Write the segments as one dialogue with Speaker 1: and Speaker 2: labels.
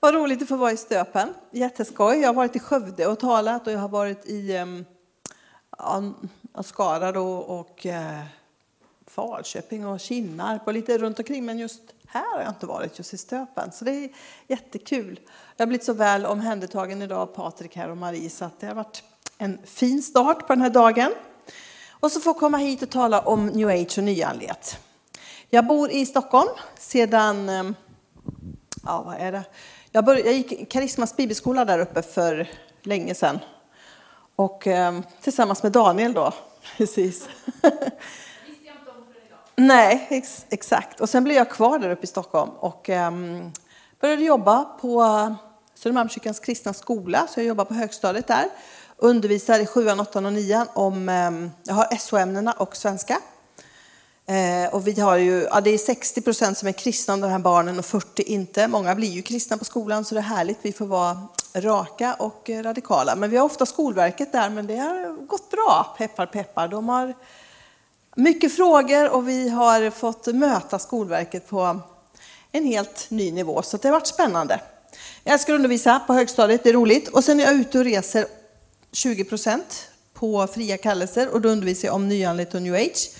Speaker 1: Vad roligt att få vara i Stöpen. Jätteskoj. Jag har varit i Skövde och talat och jag har varit i ehm, ja, Skara då, och eh, Falköping och Kinnarp och lite runt omkring. Men just här har jag inte varit, just i Stöpen. Så det är jättekul. Jag har blivit så väl omhändertagen idag av Patrik här och Marie så att det har varit en fin start på den här dagen. Och så får jag komma hit och tala om new age och nyanlighet. Jag bor i Stockholm sedan, ehm, ja vad är det? Jag, började, jag gick Karismas bibelskola där uppe för länge sedan. Och eh, tillsammans med Daniel då, precis. Nej, ex, exakt. Och sen blev jag kvar där uppe i Stockholm och eh, började jobba på Södermalmskyrkans kristna skola. Så jag jobbar på högstadiet där. Undervisar i 7, 8 och 9 om, eh, jag har SO-ämnena och svenska. Eh, och vi har ju, ja, det är 60 procent som är kristna av de här barnen och 40 inte. Många blir ju kristna på skolan så det är härligt. Vi får vara raka och radikala. Men vi har ofta Skolverket där, men det har gått bra. Peppar, peppar. De har mycket frågor och vi har fått möta Skolverket på en helt ny nivå. Så det har varit spännande. Jag älskar att undervisa på högstadiet, det är roligt. Och sen är jag ute och reser 20 procent på fria kallelser och då undervisar jag om nyandligt och new age.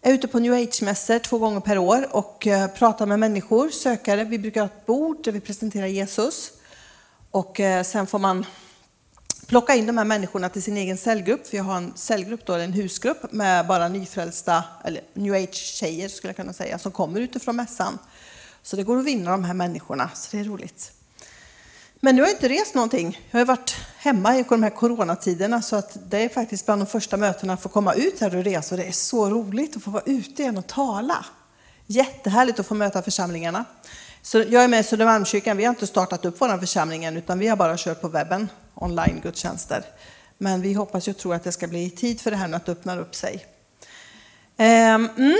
Speaker 1: Jag är ute på new age-mässor två gånger per år och eh, pratar med människor, sökare. Vi brukar ha ett bord där vi presenterar Jesus. Och eh, sen får man plocka in de här människorna till sin egen cellgrupp. För jag har en cellgrupp, då, en husgrupp med bara nyfrälsta, eller new age-tjejer skulle jag kunna säga, som kommer utifrån mässan. Så det går att vinna de här människorna, så det är roligt. Men nu har jag inte rest någonting. Jag har varit hemma i de här coronatiderna så att det är faktiskt bland de första mötena att få komma ut här och resa. Och det är så roligt att få vara ute igen och tala. Jättehärligt att få möta församlingarna. Så jag är med i Södermalmskyrkan. Vi har inte startat upp vår församling än, utan vi har bara kört på webben, online-gudstjänster. Men vi hoppas och tror att det ska bli tid för det här att öppna upp sig. Ehm, mm,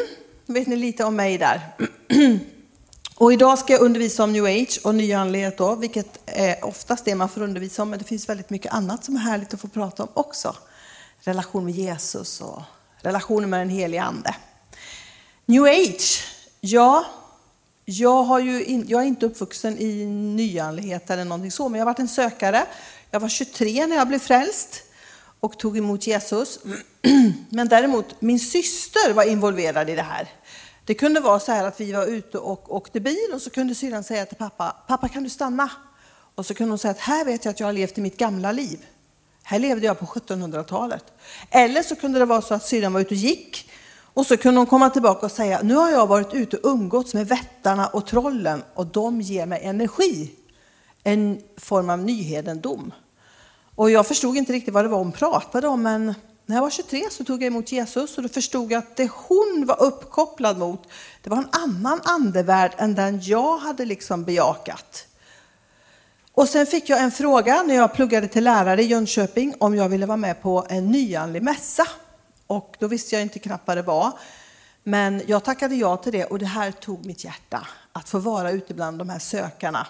Speaker 1: vet ni lite om mig där. Och idag ska jag undervisa om new age och nyandlighet då, vilket är oftast det man får undervisa om, men det finns väldigt mycket annat som är härligt att få prata om också. Relation med Jesus och relationen med den helige ande. New age, ja, jag, har ju in, jag är inte uppvuxen i nyandlighet eller någonting så, men jag har varit en sökare. Jag var 23 när jag blev frälst och tog emot Jesus. Men däremot, min syster var involverad i det här. Det kunde vara så här att vi var ute och åkte bil och så kunde syrran säga till pappa, pappa kan du stanna? Och så kunde hon säga att här vet jag att jag har levt i mitt gamla liv. Här levde jag på 1700-talet. Eller så kunde det vara så att syrran var ute och gick och så kunde hon komma tillbaka och säga, nu har jag varit ute och umgåtts med vättarna och trollen och de ger mig energi. En form av nyhedendom. Och jag förstod inte riktigt vad det var hon pratade om, men när jag var 23 så tog jag emot Jesus och då förstod jag att det hon var uppkopplad mot, det var en annan andevärld än den jag hade liksom bejakat. Och sen fick jag en fråga när jag pluggade till lärare i Jönköping om jag ville vara med på en nyandlig mässa. Och då visste jag inte knappt vad det var. Men jag tackade ja till det och det här tog mitt hjärta. Att få vara ute bland de här sökarna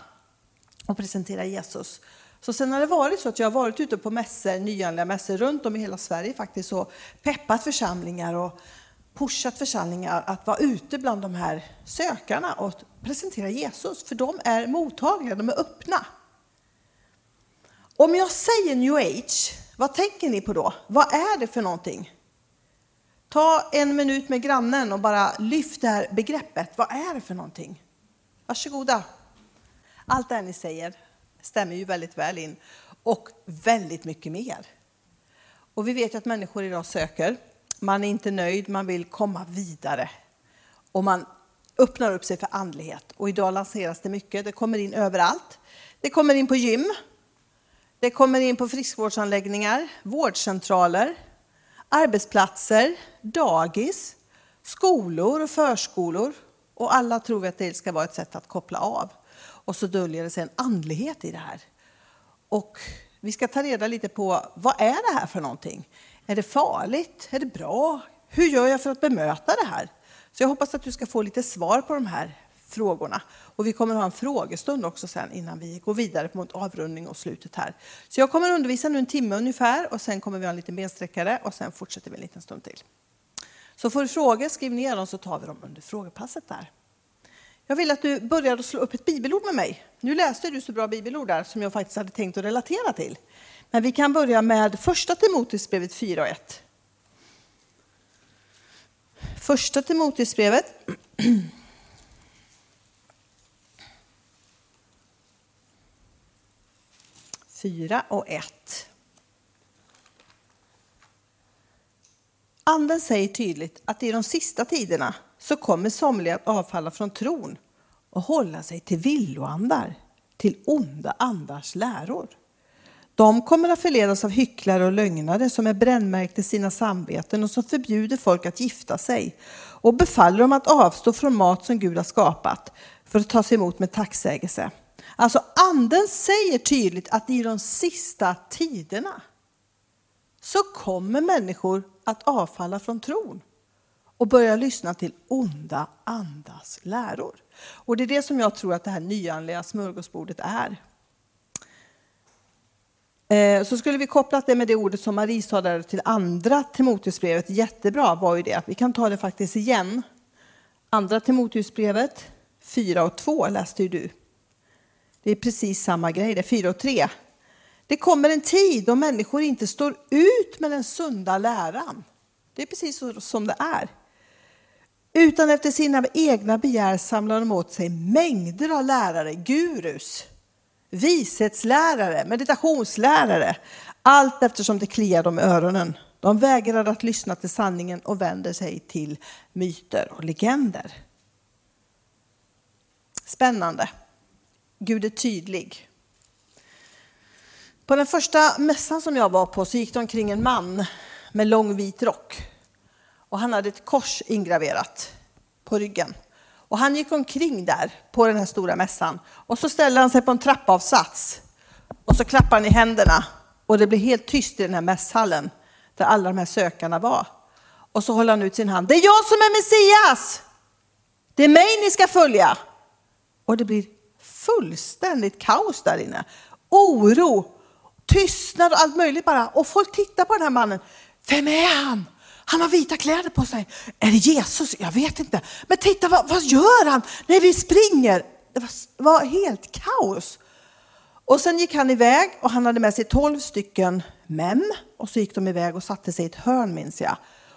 Speaker 1: och presentera Jesus. Så sen har det varit så att jag har varit ute på mässor, nyanlända mässor runt om i hela Sverige faktiskt och peppat församlingar och pushat församlingar att vara ute bland de här sökarna och presentera Jesus. För de är mottagliga, de är öppna. Om jag säger new age, vad tänker ni på då? Vad är det för någonting? Ta en minut med grannen och bara lyft det här begreppet. Vad är det för någonting? Varsågoda. Allt det här ni säger stämmer ju väldigt väl in. Och väldigt mycket mer. Och vi vet att människor idag söker. Man är inte nöjd, man vill komma vidare. Och man öppnar upp sig för andlighet. Och idag lanseras det mycket. Det kommer in överallt. Det kommer in på gym. Det kommer in på friskvårdsanläggningar, vårdcentraler, arbetsplatser, dagis, skolor och förskolor. Och alla tror att det ska vara ett sätt att koppla av. Och så döljer det sig en andlighet i det här. Och vi ska ta reda lite på vad är det här för någonting? Är det farligt? Är det bra? Hur gör jag för att bemöta det här? Så jag hoppas att du ska få lite svar på de här frågorna. Och vi kommer att ha en frågestund också sen innan vi går vidare mot avrundning och slutet här. Så jag kommer att undervisa nu en timme ungefär och sen kommer vi ha en liten bensträckare och sen fortsätter vi en liten stund till. Så får du frågor, skriv ner dem så tar vi dem under frågepasset där. Jag vill att du börjar slå upp ett bibelord med mig. Nu läste du så bra bibelord där som jag faktiskt hade tänkt att relatera till. Men vi kan börja med första Timoteusbrevet 4 och 1. Första Timoteusbrevet Fyra och ett. Anden säger tydligt att i de sista tiderna så kommer somliga att avfalla från tron och hålla sig till villoandar, till onda andars läror. De kommer att förledas av hycklare och lögnare som är brännmärkta i sina samveten och som förbjuder folk att gifta sig och befaller dem att avstå från mat som Gud har skapat för att tas emot med tacksägelse. Alltså anden säger tydligt att i de sista tiderna så kommer människor att avfalla från tron och börja lyssna till onda andas läror. Och det är det som jag tror att det här nyanliga smörgåsbordet är. Eh, så skulle vi kopplat det med det ordet som Marie sa där till andra Timoteusbrevet, jättebra var ju det. Vi kan ta det faktiskt igen. Andra Timoteusbrevet 4 och 2 läste ju du. Det är precis samma grej, det är 4 och 3. Det kommer en tid då människor inte står ut med den sunda läran. Det är precis så som det är. Utan efter sina egna begär samlar de åt sig mängder av lärare, gurus, vishetslärare, meditationslärare. Allt eftersom det kliar dem i öronen. De vägrar att lyssna till sanningen och vänder sig till myter och legender. Spännande. Gud är tydlig. På den första mässan som jag var på så gick det omkring en man med lång vit rock. Och han hade ett kors ingraverat på ryggen. Och han gick omkring där på den här stora mässan. Och så ställde han sig på en trappavsats. Och så klappade han i händerna. Och det blev helt tyst i den här mässhallen där alla de här sökarna var. Och så håller han ut sin hand. Det är jag som är Messias! Det är mig ni ska följa! Och det blir fullständigt kaos där inne. Oro, tystnad och allt möjligt bara. Och folk tittar på den här mannen. Vem är han? Han har vita kläder på sig. Är det Jesus? Jag vet inte. Men titta, vad, vad gör han när vi springer? Det var, var helt kaos. Och sen gick han iväg och han hade med sig tolv stycken män. Och så gick de iväg och satte sig i ett hörn minns jag.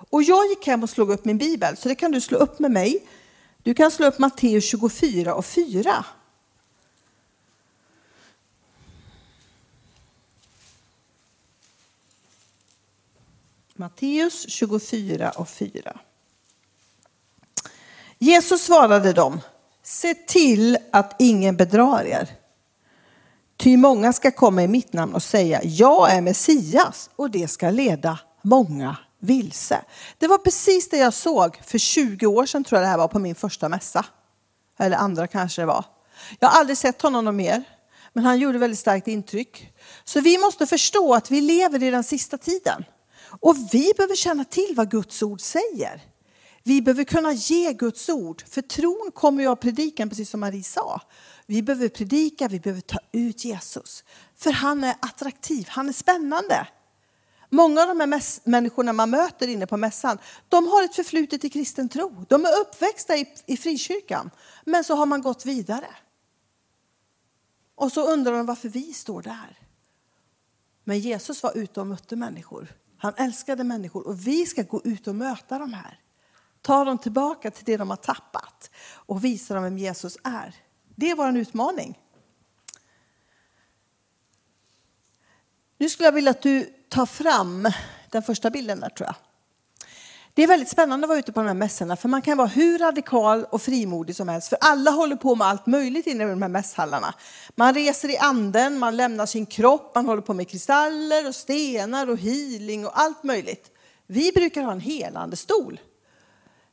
Speaker 1: Och jag gick hem och slog upp min bibel, så det kan du slå upp med mig. Du kan slå upp Matteus 24 och 4. Matteus 24 och 4. Jesus svarade dem, se till att ingen bedrar er. Ty många ska komma i mitt namn och säga, jag är Messias, och det ska leda många vilse. Det var precis det jag såg för 20 år sedan, tror jag det här var, på min första mässa. Eller andra kanske det var. Jag har aldrig sett honom mer, men han gjorde väldigt starkt intryck. Så vi måste förstå att vi lever i den sista tiden. Och vi behöver känna till vad Guds ord säger. Vi behöver kunna ge Guds ord, för tron kommer ju av predikan, precis som Marie sa. Vi behöver predika, vi behöver ta ut Jesus. För han är attraktiv, han är spännande. Många av de här människorna man möter inne på mässan, de har ett förflutet i kristen tro. De är uppväxta i, i frikyrkan, men så har man gått vidare. Och så undrar de varför vi står där. Men Jesus var ute och mötte människor. Han älskade människor och vi ska gå ut och möta de här. Ta dem tillbaka till det de har tappat och visa dem vem Jesus är. Det är vår utmaning. Nu skulle jag vilja att du tar fram den första bilden där tror jag. Det är väldigt spännande att vara ute på de här mässorna för man kan vara hur radikal och frimodig som helst för alla håller på med allt möjligt inne i de här mässhallarna. Man reser i anden, man lämnar sin kropp, man håller på med kristaller och stenar och healing och allt möjligt. Vi brukar ha en helande stol.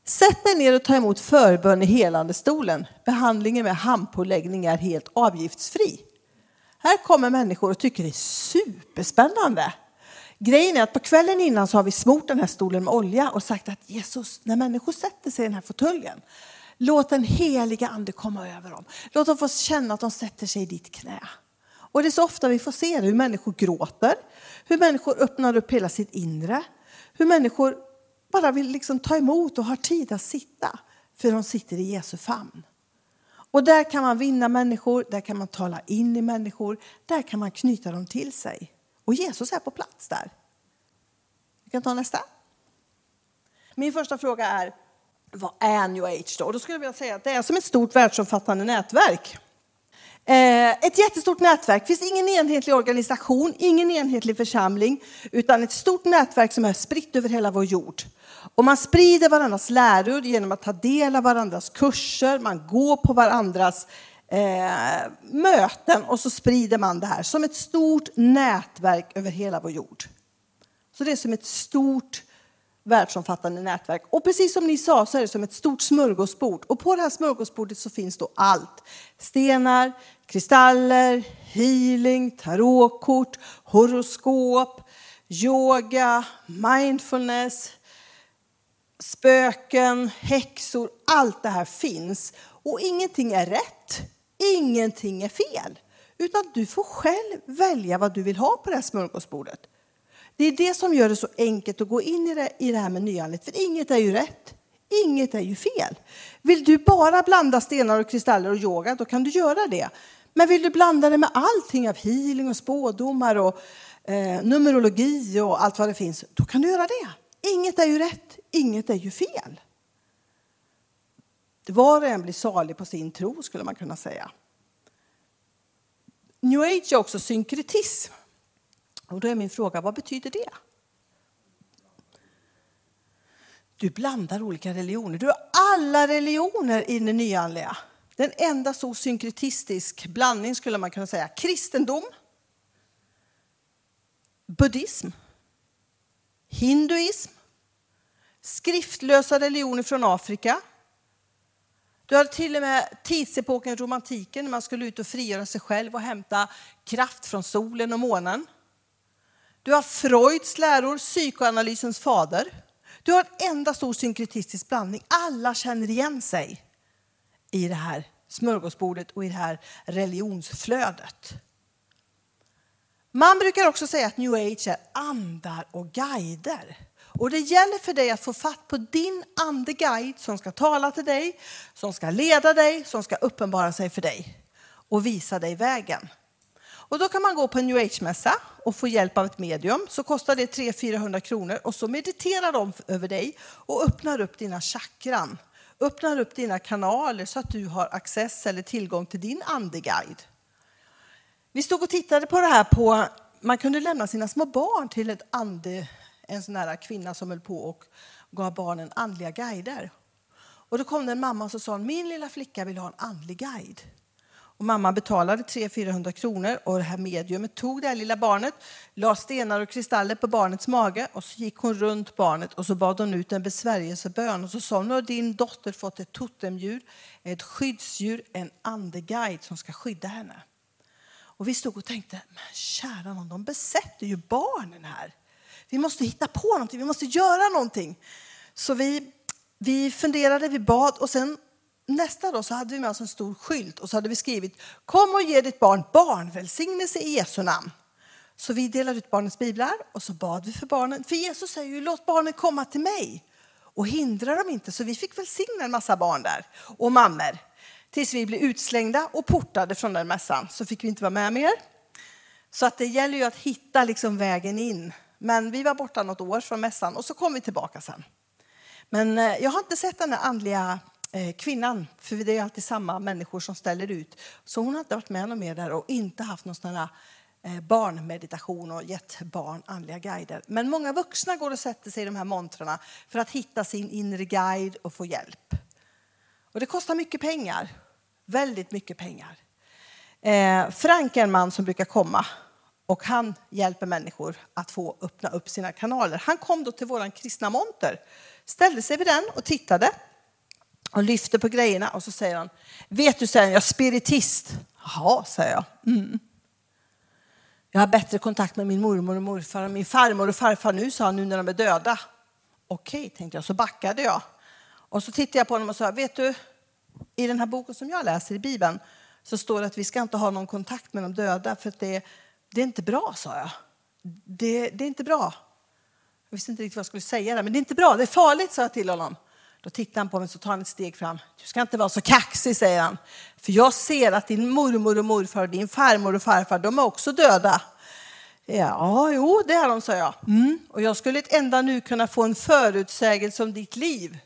Speaker 1: Sätt dig ner och ta emot förbön i helande stolen. Behandlingen med handpåläggning är helt avgiftsfri. Här kommer människor och tycker det är superspännande. Grejen är att på kvällen innan så har vi smort den här stolen med olja och sagt att Jesus, när människor sätter sig i den här fåtöljen, låt den heliga ande komma över dem. Låt dem få känna att de sätter sig i ditt knä. Och det är så ofta vi får se det, hur människor gråter, hur människor öppnar upp hela sitt inre, hur människor bara vill liksom ta emot och har tid att sitta, för de sitter i Jesu famn. Och där kan man vinna människor, där kan man tala in i människor, där kan man knyta dem till sig. Och Jesus är på plats där. Vi kan ta nästa. Min första fråga är, vad är New Age då? då skulle jag vilja säga att det är som ett stort världsomfattande nätverk. Eh, ett jättestort nätverk. Det finns ingen enhetlig organisation, ingen enhetlig församling, utan ett stort nätverk som är spritt över hela vår jord. Och man sprider varandras läror genom att ta del av varandras kurser, man går på varandras eh, möten och så sprider man det här som ett stort nätverk över hela vår jord. Så det är som ett stort världsomfattande nätverk. Och precis som ni sa så är det som ett stort smörgåsbord. Och på det här smörgåsbordet så finns då allt. Stenar, kristaller, healing, tarotkort, horoskop, yoga, mindfulness, spöken, häxor. Allt det här finns. Och ingenting är rätt, ingenting är fel. Utan du får själv välja vad du vill ha på det här smörgåsbordet. Det är det som gör det så enkelt att gå in i det, i det här med nyanligt, för inget är ju rätt. Inget är ju fel. Vill du bara blanda stenar och kristaller och yoga, då kan du göra det. Men vill du blanda det med allting av healing och spådomar och eh, numerologi och allt vad det finns, då kan du göra det. Inget är ju rätt, inget är ju fel. Var och en blir salig på sin tro, skulle man kunna säga. New age är också synkretism. Och då är min fråga, vad betyder det? Du blandar olika religioner. Du har alla religioner i det nyandliga. Den enda så synkretistisk blandning skulle man kunna säga. Kristendom, buddhism, hinduism, skriftlösa religioner från Afrika. Du har till och med tidsepoken romantiken när man skulle ut och frigöra sig själv och hämta kraft från solen och månen. Du har Freuds läror, psykoanalysens fader. Du har en enda stor synkretistisk blandning. Alla känner igen sig i det här smörgåsbordet och i det här religionsflödet. Man brukar också säga att new age är andar och guider. Och det gäller för dig att få fatt på din andeguide som ska tala till dig, som ska leda dig, som ska uppenbara sig för dig och visa dig vägen. Och då kan man gå på en new age-mässa och få hjälp av ett medium. Så kostar det 300-400 kronor och så mediterar de över dig och öppnar upp dina chakran. Öppnar upp dina kanaler så att du har access eller tillgång till din andeguide. Vi stod och tittade på det här på, man kunde lämna sina små barn till ett ande, en sån här kvinna som höll på och gav barnen andliga guider. Och då kom det en mamma och sa min lilla flicka vill ha en andlig guide. Och mamman betalade 300-400 kronor och det här mediumet tog det här lilla barnet, la stenar och kristaller på barnets mage och så gick hon runt barnet och så bad hon ut en besvärjelsebön och så sa hon, nu har din dotter fått ett totemdjur, ett skyddsdjur, en andeguide som ska skydda henne. Och vi stod och tänkte, men kära någon, de besätter ju barnen här. Vi måste hitta på någonting, vi måste göra någonting. Så vi, vi funderade, vi bad och sen nästa dag så hade vi med oss en stor skylt och så hade vi skrivit Kom och ge ditt barn barnvälsignelse i Jesu namn. Så vi delade ut barnens biblar och så bad vi för barnen. För Jesus säger ju låt barnen komma till mig och hindra dem inte. Så vi fick välsigna en massa barn där och mammor tills vi blev utslängda och portade från den mässan. Så fick vi inte vara med mer. Så att det gäller ju att hitta liksom vägen in. Men vi var borta något år från mässan och så kom vi tillbaka sen. Men eh, jag har inte sett den här andliga eh, kvinnan, för det är alltid samma människor som ställer ut. Så hon har inte varit med någon mer där och inte haft någon sån här eh, barnmeditation och gett barn andliga guider. Men många vuxna går och sätter sig i de här montrarna för att hitta sin inre guide och få hjälp. Och det kostar mycket pengar, väldigt mycket pengar. Eh, Frank är en man som brukar komma och han hjälper människor att få öppna upp sina kanaler. Han kom då till våran kristna monter, ställde sig vid den och tittade och lyfte på grejerna och så säger han, vet du, säger jag är spiritist. Jaha, säger jag. Mm. Jag har bättre kontakt med min mormor och morfar och min farmor och farfar nu, sa han, nu när de är döda. Okej, tänkte jag, så backade jag. Och så tittade jag på honom och sa, vet du, i den här boken som jag läser i Bibeln så står det att vi ska inte ha någon kontakt med de döda för att det, det är inte bra, sa jag. Det, det är inte bra. Jag visste inte riktigt vad jag skulle säga där, men det är inte bra, det är farligt, sa jag till honom. Då tittar han på mig och tar han ett steg fram. Du ska inte vara så kaxig, säger han. För jag ser att din mormor och morfar och din farmor och farfar, de är också döda. Ja, jo, det är de, sa jag. Mm. Och jag skulle ett enda nu kunna få en förutsägelse om ditt liv.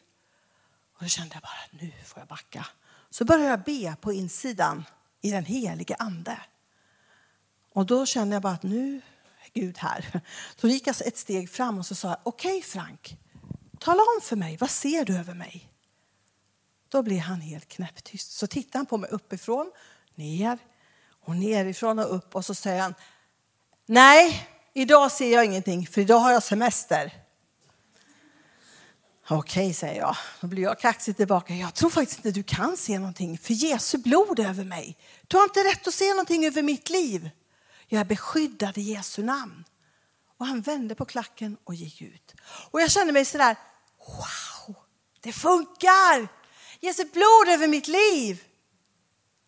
Speaker 1: Och då kände jag bara, nu får jag backa. Så började jag be på insidan i den helige ande. Och då kände jag bara att nu är Gud här. Så gick jag ett steg fram och så sa okej okay, Frank, tala om för mig, vad ser du över mig? Då blev han helt knäpptyst. Så tittade han på mig uppifrån, ner och nerifrån och upp och så säger han, nej, idag ser jag ingenting för idag har jag semester. Okej, säger jag. Då blir jag kaxig tillbaka. Jag tror faktiskt inte du kan se någonting för Jesu blod är över mig. Du har inte rätt att se någonting över mitt liv. Jag är beskyddad i Jesu namn. Och han vände på klacken och gick ut. Och jag kände mig sådär, wow, det funkar! Jesu blod över mitt liv.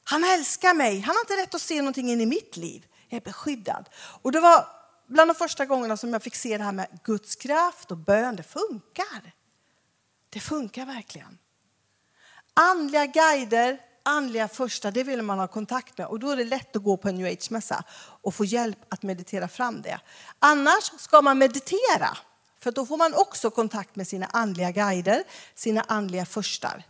Speaker 1: Han älskar mig. Han har inte rätt att se någonting in i mitt liv. Jag är beskyddad. Och det var bland de första gångerna som jag fick se det här med Guds kraft och bön. Det funkar. Det funkar verkligen. Andliga guider, andliga första, det vill man ha kontakt med. Och då är det lätt att gå på en new age-mässa och få hjälp att meditera fram det. Annars ska man meditera. För då får man också kontakt med sina andliga guider, sina andliga förstar.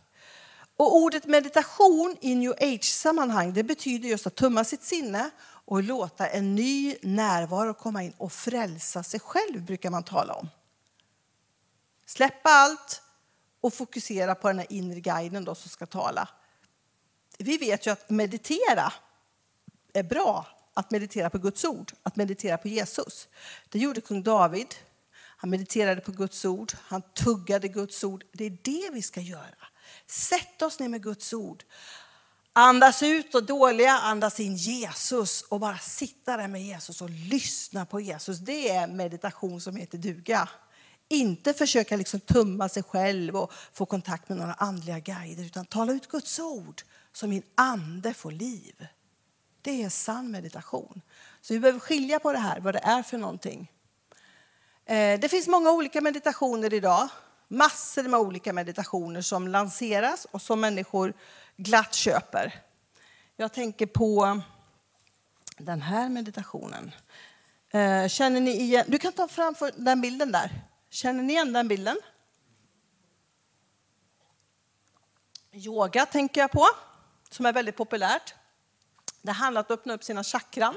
Speaker 1: Och ordet meditation i new age-sammanhang det betyder just att tumma sitt sinne och låta en ny närvaro komma in och frälsa sig själv brukar man tala om. Släppa allt, och fokusera på den här inre guiden då som ska tala. Vi vet ju att meditera är bra, att meditera på Guds ord, att meditera på Jesus. Det gjorde kung David. Han mediterade på Guds ord, han tuggade Guds ord. Det är det vi ska göra. Sätt oss ner med Guds ord. Andas ut och dåliga, andas in Jesus och bara sitta där med Jesus och lyssna på Jesus. Det är meditation som heter duga. Inte försöka liksom tumma sig själv och få kontakt med några andliga guider utan tala ut Guds ord så min ande får liv. Det är sann meditation. Så vi behöver skilja på det här, vad det är för någonting. Eh, det finns många olika meditationer idag. Massor med olika meditationer som lanseras och som människor glatt köper. Jag tänker på den här meditationen. Eh, känner ni igen? Du kan ta fram den bilden där. Känner ni igen den bilden? Yoga tänker jag på, som är väldigt populärt. Det handlar om att öppna upp sina chakran.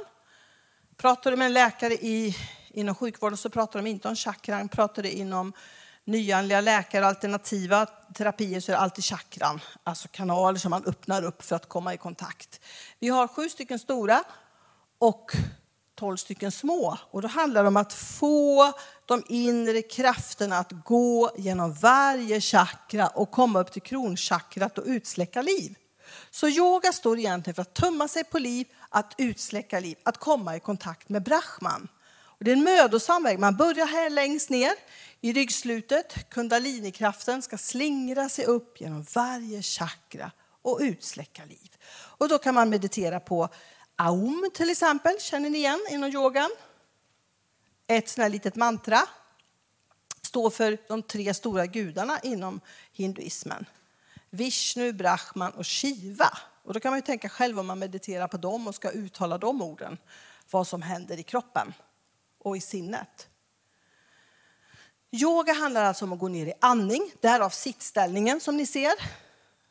Speaker 1: Pratar du med en läkare i, inom sjukvården så pratar de inte om chakran. Pratar du inom nyanliga läkare och alternativa terapier så är det alltid chakran, alltså kanaler som man öppnar upp för att komma i kontakt. Vi har sju stycken stora och 12 stycken små. Och då handlar det om att få de inre krafterna att gå genom varje chakra och komma upp till kronchakrat och utsläcka liv. Så yoga står egentligen för att tömma sig på liv, att utsläcka liv, att komma i kontakt med Brahman. Och det är en mödosam väg. Man börjar här längst ner i ryggslutet. Kundalinikraften ska slingra sig upp genom varje chakra och utsläcka liv. Och då kan man meditera på Aum till exempel, känner ni igen inom yogan? Ett sånt här litet mantra. Står för de tre stora gudarna inom hinduismen. Vishnu, Brahman och Shiva. Och då kan man ju tänka själv om man mediterar på dem och ska uttala de orden. Vad som händer i kroppen och i sinnet. Yoga handlar alltså om att gå ner i andning, därav sittställningen som ni ser.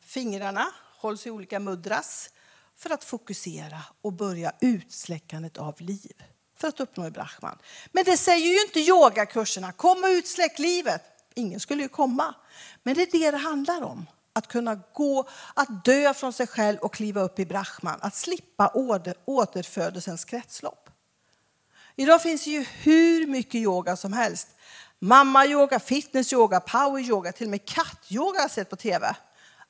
Speaker 1: Fingrarna hålls i olika mudras för att fokusera och börja utsläckandet av liv för att uppnå Brahman. Men det säger ju inte yogakurserna, kom och utsläck livet. Ingen skulle ju komma. Men det är det det handlar om. Att kunna gå, att dö från sig själv och kliva upp i Brahman. Att slippa återfödelsens kretslopp. Idag finns det ju hur mycket yoga som helst. Mamma-yoga, fitness-yoga, power-yoga, till och med katt-yoga har jag sett på tv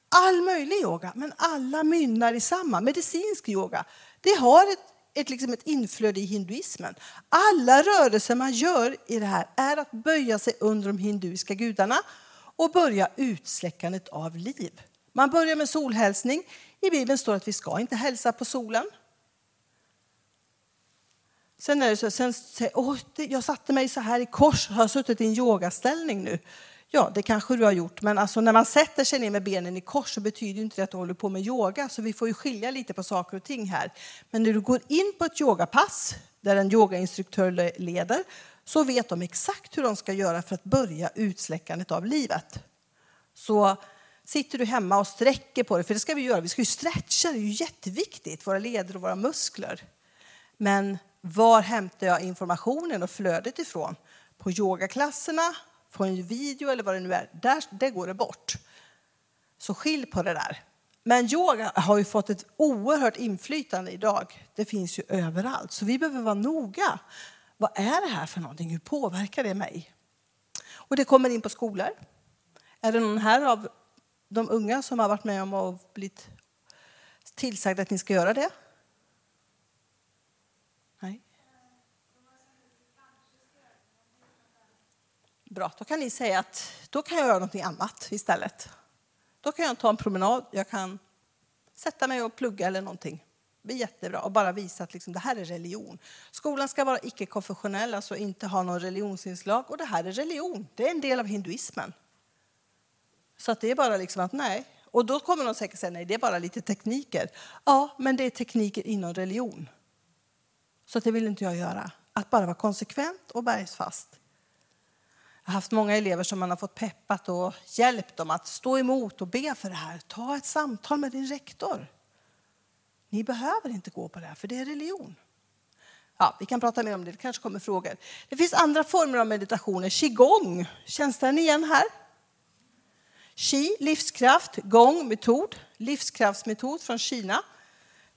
Speaker 1: all möjlig yoga, men alla mynnar i samma. Medicinsk yoga, det har ett, ett, liksom ett inflöde i hinduismen. Alla rörelser man gör i det här är att böja sig under de hinduiska gudarna och börja utsläckandet av liv. Man börjar med solhälsning. I Bibeln står att vi ska inte hälsa på solen. Sen är det så, sen, oh, jag satte mig så här i kors, har suttit i en yogaställning nu. Ja, det kanske du har gjort, men alltså när man sätter sig ner med benen i kors så betyder inte det att du håller på med yoga, så vi får ju skilja lite på saker och ting här. Men när du går in på ett yogapass där en yogainstruktör leder så vet de exakt hur de ska göra för att börja utsläckandet av livet. Så sitter du hemma och sträcker på dig, för det ska vi göra, vi ska ju stretcha, det är ju jätteviktigt, våra leder och våra muskler. Men var hämtar jag informationen och flödet ifrån? På yogaklasserna, på en video eller vad det nu är, där, där går det bort. Så skilj på det där. Men yoga har ju fått ett oerhört inflytande idag. Det finns ju överallt, så vi behöver vara noga. Vad är det här för någonting? Hur påverkar det mig? Och det kommer in på skolor. Är det någon här av de unga som har varit med om att blivit tillsagd att ni ska göra det? Nej. Bra, då kan ni säga att då kan jag göra någonting annat istället. Då kan jag ta en promenad, jag kan sätta mig och plugga eller någonting. Det är jättebra och bara visa att liksom, det här är religion. Skolan ska vara icke-konfessionell, alltså inte ha någon religionsinslag. Och det här är religion, det är en del av hinduismen. Så att det är bara liksom att nej. Och då kommer de säkert säga nej, det är bara lite tekniker. Ja, men det är tekniker inom religion. Så det vill inte jag göra. Att bara vara konsekvent och bergsfast. Jag har haft många elever som man har fått peppat och hjälpt dem att stå emot och be för det här. Ta ett samtal med din rektor. Ni behöver inte gå på det här, för det är religion. Ja, vi kan prata mer om det, det kanske kommer frågor. Det finns andra former av meditationer. Qigong, känns den igen här? Qi, livskraft, gong, metod, livskraftsmetod från Kina.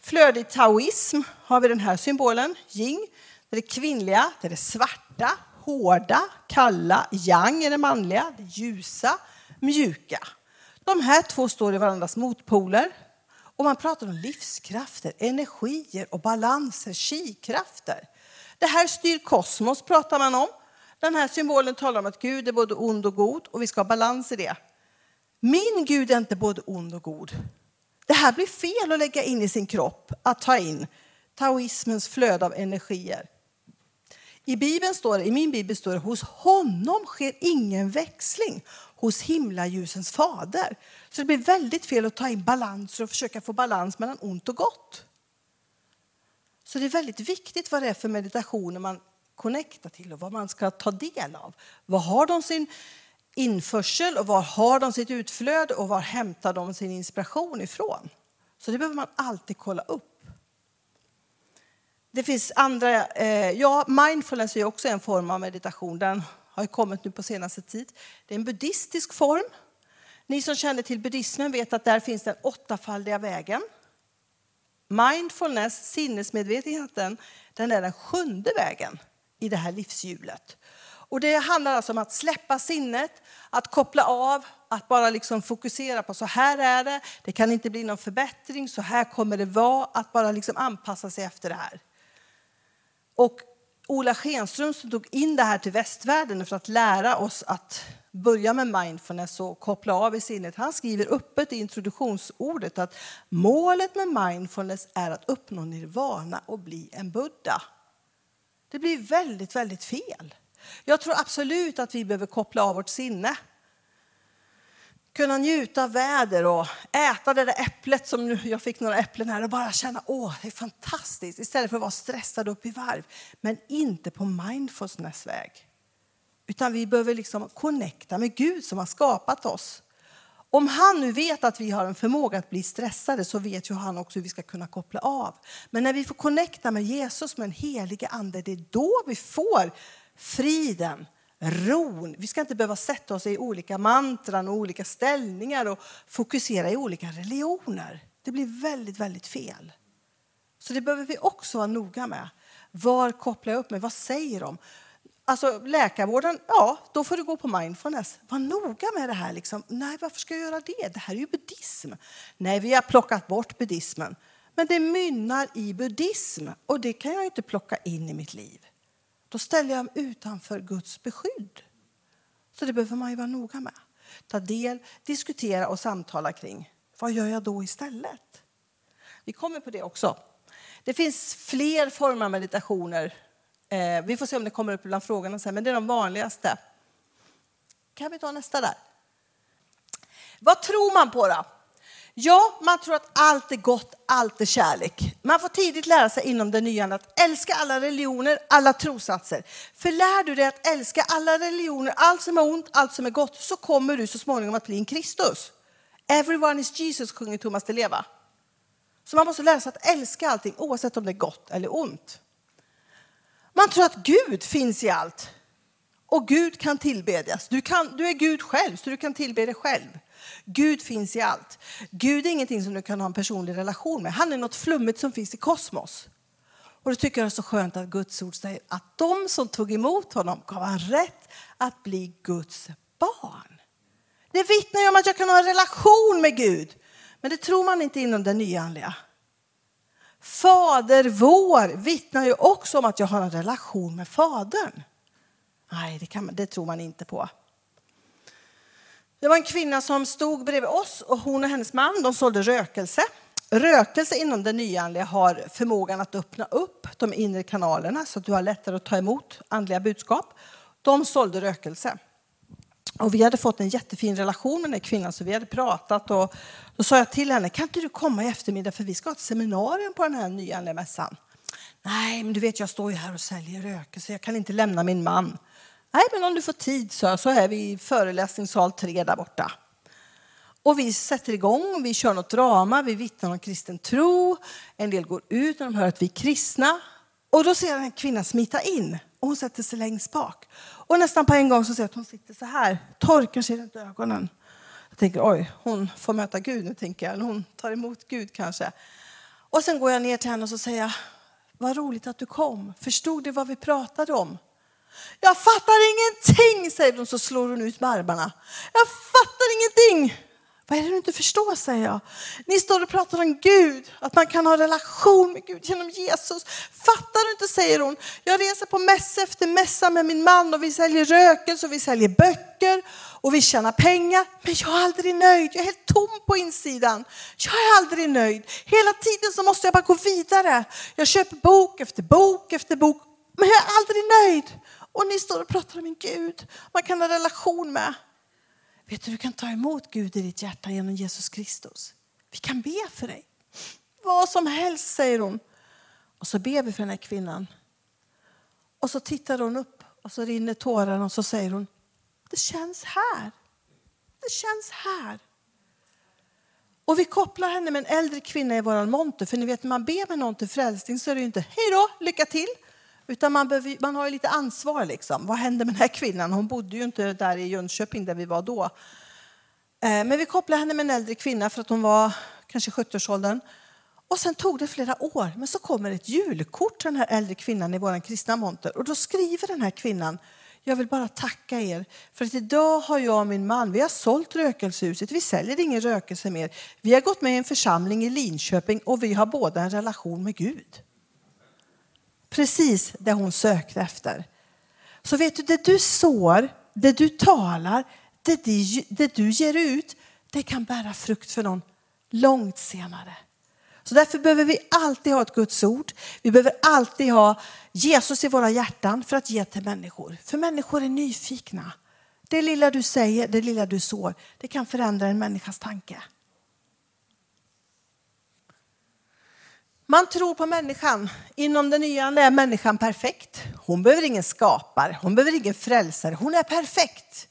Speaker 1: Flödig taoism har vi den här symbolen, Ying. Det är det kvinnliga, det är det svarta, hårda, kalla. Yang är det manliga, det ljusa, mjuka. De här två står i varandras motpoler. Och man pratar om livskrafter, energier och balanser, kikrafter. Det här styr kosmos, pratar man om. Den här symbolen talar om att Gud är både ond och god och vi ska ha balans i det. Min Gud är inte både ond och god. Det här blir fel att lägga in i sin kropp, att ta in taoismens flöde av energier. I, Bibeln står I min bibel står det hos honom sker ingen växling, hos himlaljusens fader. Så det blir väldigt fel att ta in balanser och försöka få balans mellan ont och gott. Så det är väldigt viktigt vad det är för meditationer man connectar till och vad man ska ta del av. Var har de sin införsel och var har de sitt utflöde och var hämtar de sin inspiration ifrån? Så det behöver man alltid kolla upp. Det finns andra, eh, ja, mindfulness är också en form av meditation. Den har kommit nu på senaste tid. Det är en buddhistisk form. Ni som känner till buddhismen vet att där finns den åttafaldiga vägen. Mindfulness, sinnesmedvetenheten, den är den sjunde vägen i det här livshjulet. Och det handlar alltså om att släppa sinnet, att koppla av, att bara liksom fokusera på så här är det, det kan inte bli någon förbättring, så här kommer det vara, att bara liksom anpassa sig efter det här. Och Ola Schenström som tog in det här till västvärlden för att lära oss att börja med mindfulness och koppla av i sinnet. Han skriver öppet i introduktionsordet att målet med mindfulness är att uppnå nirvana och bli en buddha. Det blir väldigt, väldigt fel. Jag tror absolut att vi behöver koppla av vårt sinne kunna njuta av väder och äta det där äpplet som nu, jag fick några äpplen här och bara känna åh, det är fantastiskt istället för att vara stressad upp i varv. Men inte på mindfulness väg. Utan vi behöver liksom connecta med Gud som har skapat oss. Om han nu vet att vi har en förmåga att bli stressade så vet ju han också hur vi ska kunna koppla av. Men när vi får connecta med Jesus, med en helige ande, det är då vi får friden, ron. Vi ska inte behöva sätta oss i olika mantran och olika ställningar och fokusera i olika religioner. Det blir väldigt, väldigt fel. Så det behöver vi också vara noga med. Var kopplar jag upp mig? Vad säger de? Alltså läkarvården, ja, då får du gå på mindfulness. Var noga med det här. Liksom. Nej, varför ska jag göra det? Det här är ju buddhism. Nej, vi har plockat bort buddhismen. Men det mynnar i buddhism och det kan jag inte plocka in i mitt liv. Då ställer jag mig utanför Guds beskydd. Så det behöver man ju vara noga med. Ta del, diskutera och samtala kring. Vad gör jag då istället? Vi kommer på det också. Det finns fler former av meditationer. Eh, vi får se om det kommer upp bland frågorna sen, men det är de vanligaste. Kan vi ta nästa där? Vad tror man på då? Ja, man tror att allt är gott, allt är kärlek. Man får tidigt lära sig inom det nya att älska alla religioner, alla trossatser. För lär du dig att älska alla religioner, allt som är ont, allt som är gott, så kommer du så småningom att bli en Kristus. Everyone is Jesus, sjunger Thomas Di Leva. Så man måste lära sig att älska allting, oavsett om det är gott eller ont. Man tror att Gud finns i allt. Och Gud kan tillbedjas. Du, kan, du är Gud själv, så du kan tillbe dig själv. Gud finns i allt. Gud är ingenting som du kan ha en personlig relation med. Han är något flummigt som finns i kosmos. Och då tycker jag det är så skönt att Guds ord säger att de som tog emot honom gav han rätt att bli Guds barn. Det vittnar ju om att jag kan ha en relation med Gud. Men det tror man inte inom det nyandliga. Fader vår vittnar ju också om att jag har en relation med Fadern. Nej, det, kan det tror man inte på. Det var en kvinna som stod bredvid oss och hon och hennes man de sålde rökelse. Rökelse inom det nyandliga har förmågan att öppna upp de inre kanalerna så att du har lättare att ta emot andliga budskap. De sålde rökelse. Och vi hade fått en jättefin relation med den kvinnan så vi hade pratat och då sa jag till henne, kan inte du komma i eftermiddag för vi ska ha ett seminarium på den här nyandliga mässan. Nej, men du vet jag står ju här och säljer rökelse, jag kan inte lämna min man. Nej, men om du får tid så, så är vi i föreläsningssal 3 där borta. Och vi sätter igång, vi kör något drama, vi vittnar om kristen tro. En del går ut när de hör att vi är kristna. Och då ser jag en kvinna smita in och hon sätter sig längst bak. Och nästan på en gång så ser jag att hon sitter så här, torkar sig runt ögonen. Jag tänker oj, hon får möta Gud nu tänker jag. Eller hon tar emot Gud kanske. Och sen går jag ner till henne och så säger jag, vad roligt att du kom. Förstod du vad vi pratade om? Jag fattar ingenting, säger hon så slår hon ut med armarna. Jag fattar ingenting. Vad är det du inte förstår, säger jag. Ni står och pratar om Gud, att man kan ha relation med Gud genom Jesus. Fattar du inte, säger hon. Jag reser på mässa efter mässa med min man och vi säljer rökelse och vi säljer böcker och vi tjänar pengar. Men jag är aldrig nöjd, jag är helt tom på insidan. Jag är aldrig nöjd. Hela tiden så måste jag bara gå vidare. Jag köper bok efter bok efter bok, men jag är aldrig nöjd. Och ni står och pratar om en Gud man kan ha relation med. Vet du, du kan ta emot Gud i ditt hjärta genom Jesus Kristus. Vi kan be för dig. Vad som helst, säger hon. Och så ber vi för den här kvinnan. Och så tittar hon upp och så rinner tårarna och så säger hon, det känns här. Det känns här. Och vi kopplar henne med en äldre kvinna i våran monter. För ni vet när man ber med någon till frälsning så är det ju inte hej då, lycka till. Utan man, behöver, man har ju lite ansvar. Liksom. Vad hände med den här kvinnan? Hon bodde ju inte där i Jönköping där vi var då. Eh, men vi kopplade henne med en äldre kvinna för att hon var kanske 70-årsåldern. Och sen tog det flera år, men så kommer ett julkort till den här äldre kvinnan i vår kristna monter. Och då skriver den här kvinnan, jag vill bara tacka er för att idag har jag och min man, vi har sålt rökelsehuset, vi säljer ingen rökelse mer. Vi har gått med i en församling i Linköping och vi har båda en relation med Gud. Precis det hon sökte efter. Så vet du, det du sår, det du talar, det, det du ger ut, det kan bära frukt för någon långt senare. Så därför behöver vi alltid ha ett Guds ord. Vi behöver alltid ha Jesus i våra hjärtan för att ge till människor. För människor är nyfikna. Det lilla du säger, det lilla du sår, det kan förändra en människas tanke. Man tror på människan. Inom den nya är människan perfekt. Hon behöver ingen skapare, hon behöver ingen frälsare. Hon är perfekt.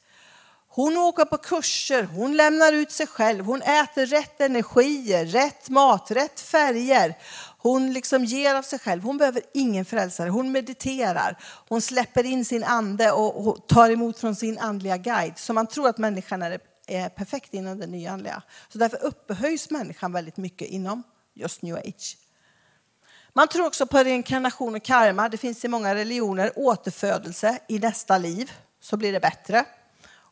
Speaker 1: Hon åker på kurser, hon lämnar ut sig själv, hon äter rätt energier, rätt mat, rätt färger. Hon liksom ger av sig själv. Hon behöver ingen frälsare. Hon mediterar. Hon släpper in sin ande och tar emot från sin andliga guide. Så man tror att människan är, är perfekt inom det nyandliga. Så därför upphöjs människan väldigt mycket inom just new age. Man tror också på reinkarnation och karma. Det finns i många religioner återfödelse i nästa liv så blir det bättre.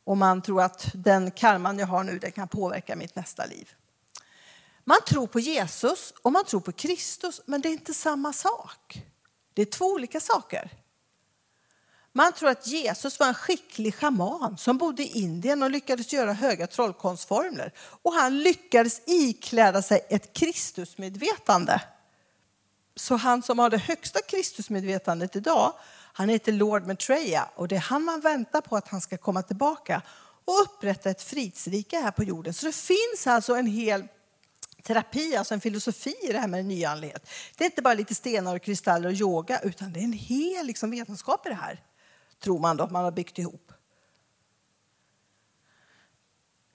Speaker 1: Och man tror att den karman jag har nu den kan påverka mitt nästa liv. Man tror på Jesus och man tror på Kristus, men det är inte samma sak. Det är två olika saker. Man tror att Jesus var en skicklig schaman som bodde i Indien och lyckades göra höga trollkonstformler. Och han lyckades ikläda sig ett Kristusmedvetande. Så han som har det högsta Kristusmedvetandet idag, han heter Lord Maitreya och det är han man väntar på att han ska komma tillbaka och upprätta ett fridsrike här på jorden. Så det finns alltså en hel terapi, alltså en filosofi i det här med nyandlighet. Det är inte bara lite stenar och kristaller och yoga, utan det är en hel liksom, vetenskap i det här. Tror man då, att man har byggt ihop.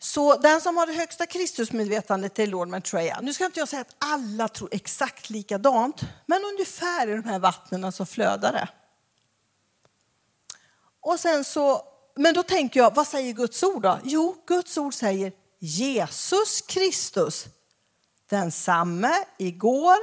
Speaker 1: Så den som har det högsta Kristusmedvetandet är Lord Maitreya. Nu ska inte jag säga att alla tror exakt likadant, men ungefär i de här vattnen så flödar det. Och sen så, men då tänker jag, vad säger Guds ord då? Jo, Guds ord säger Jesus Kristus, densamme igår.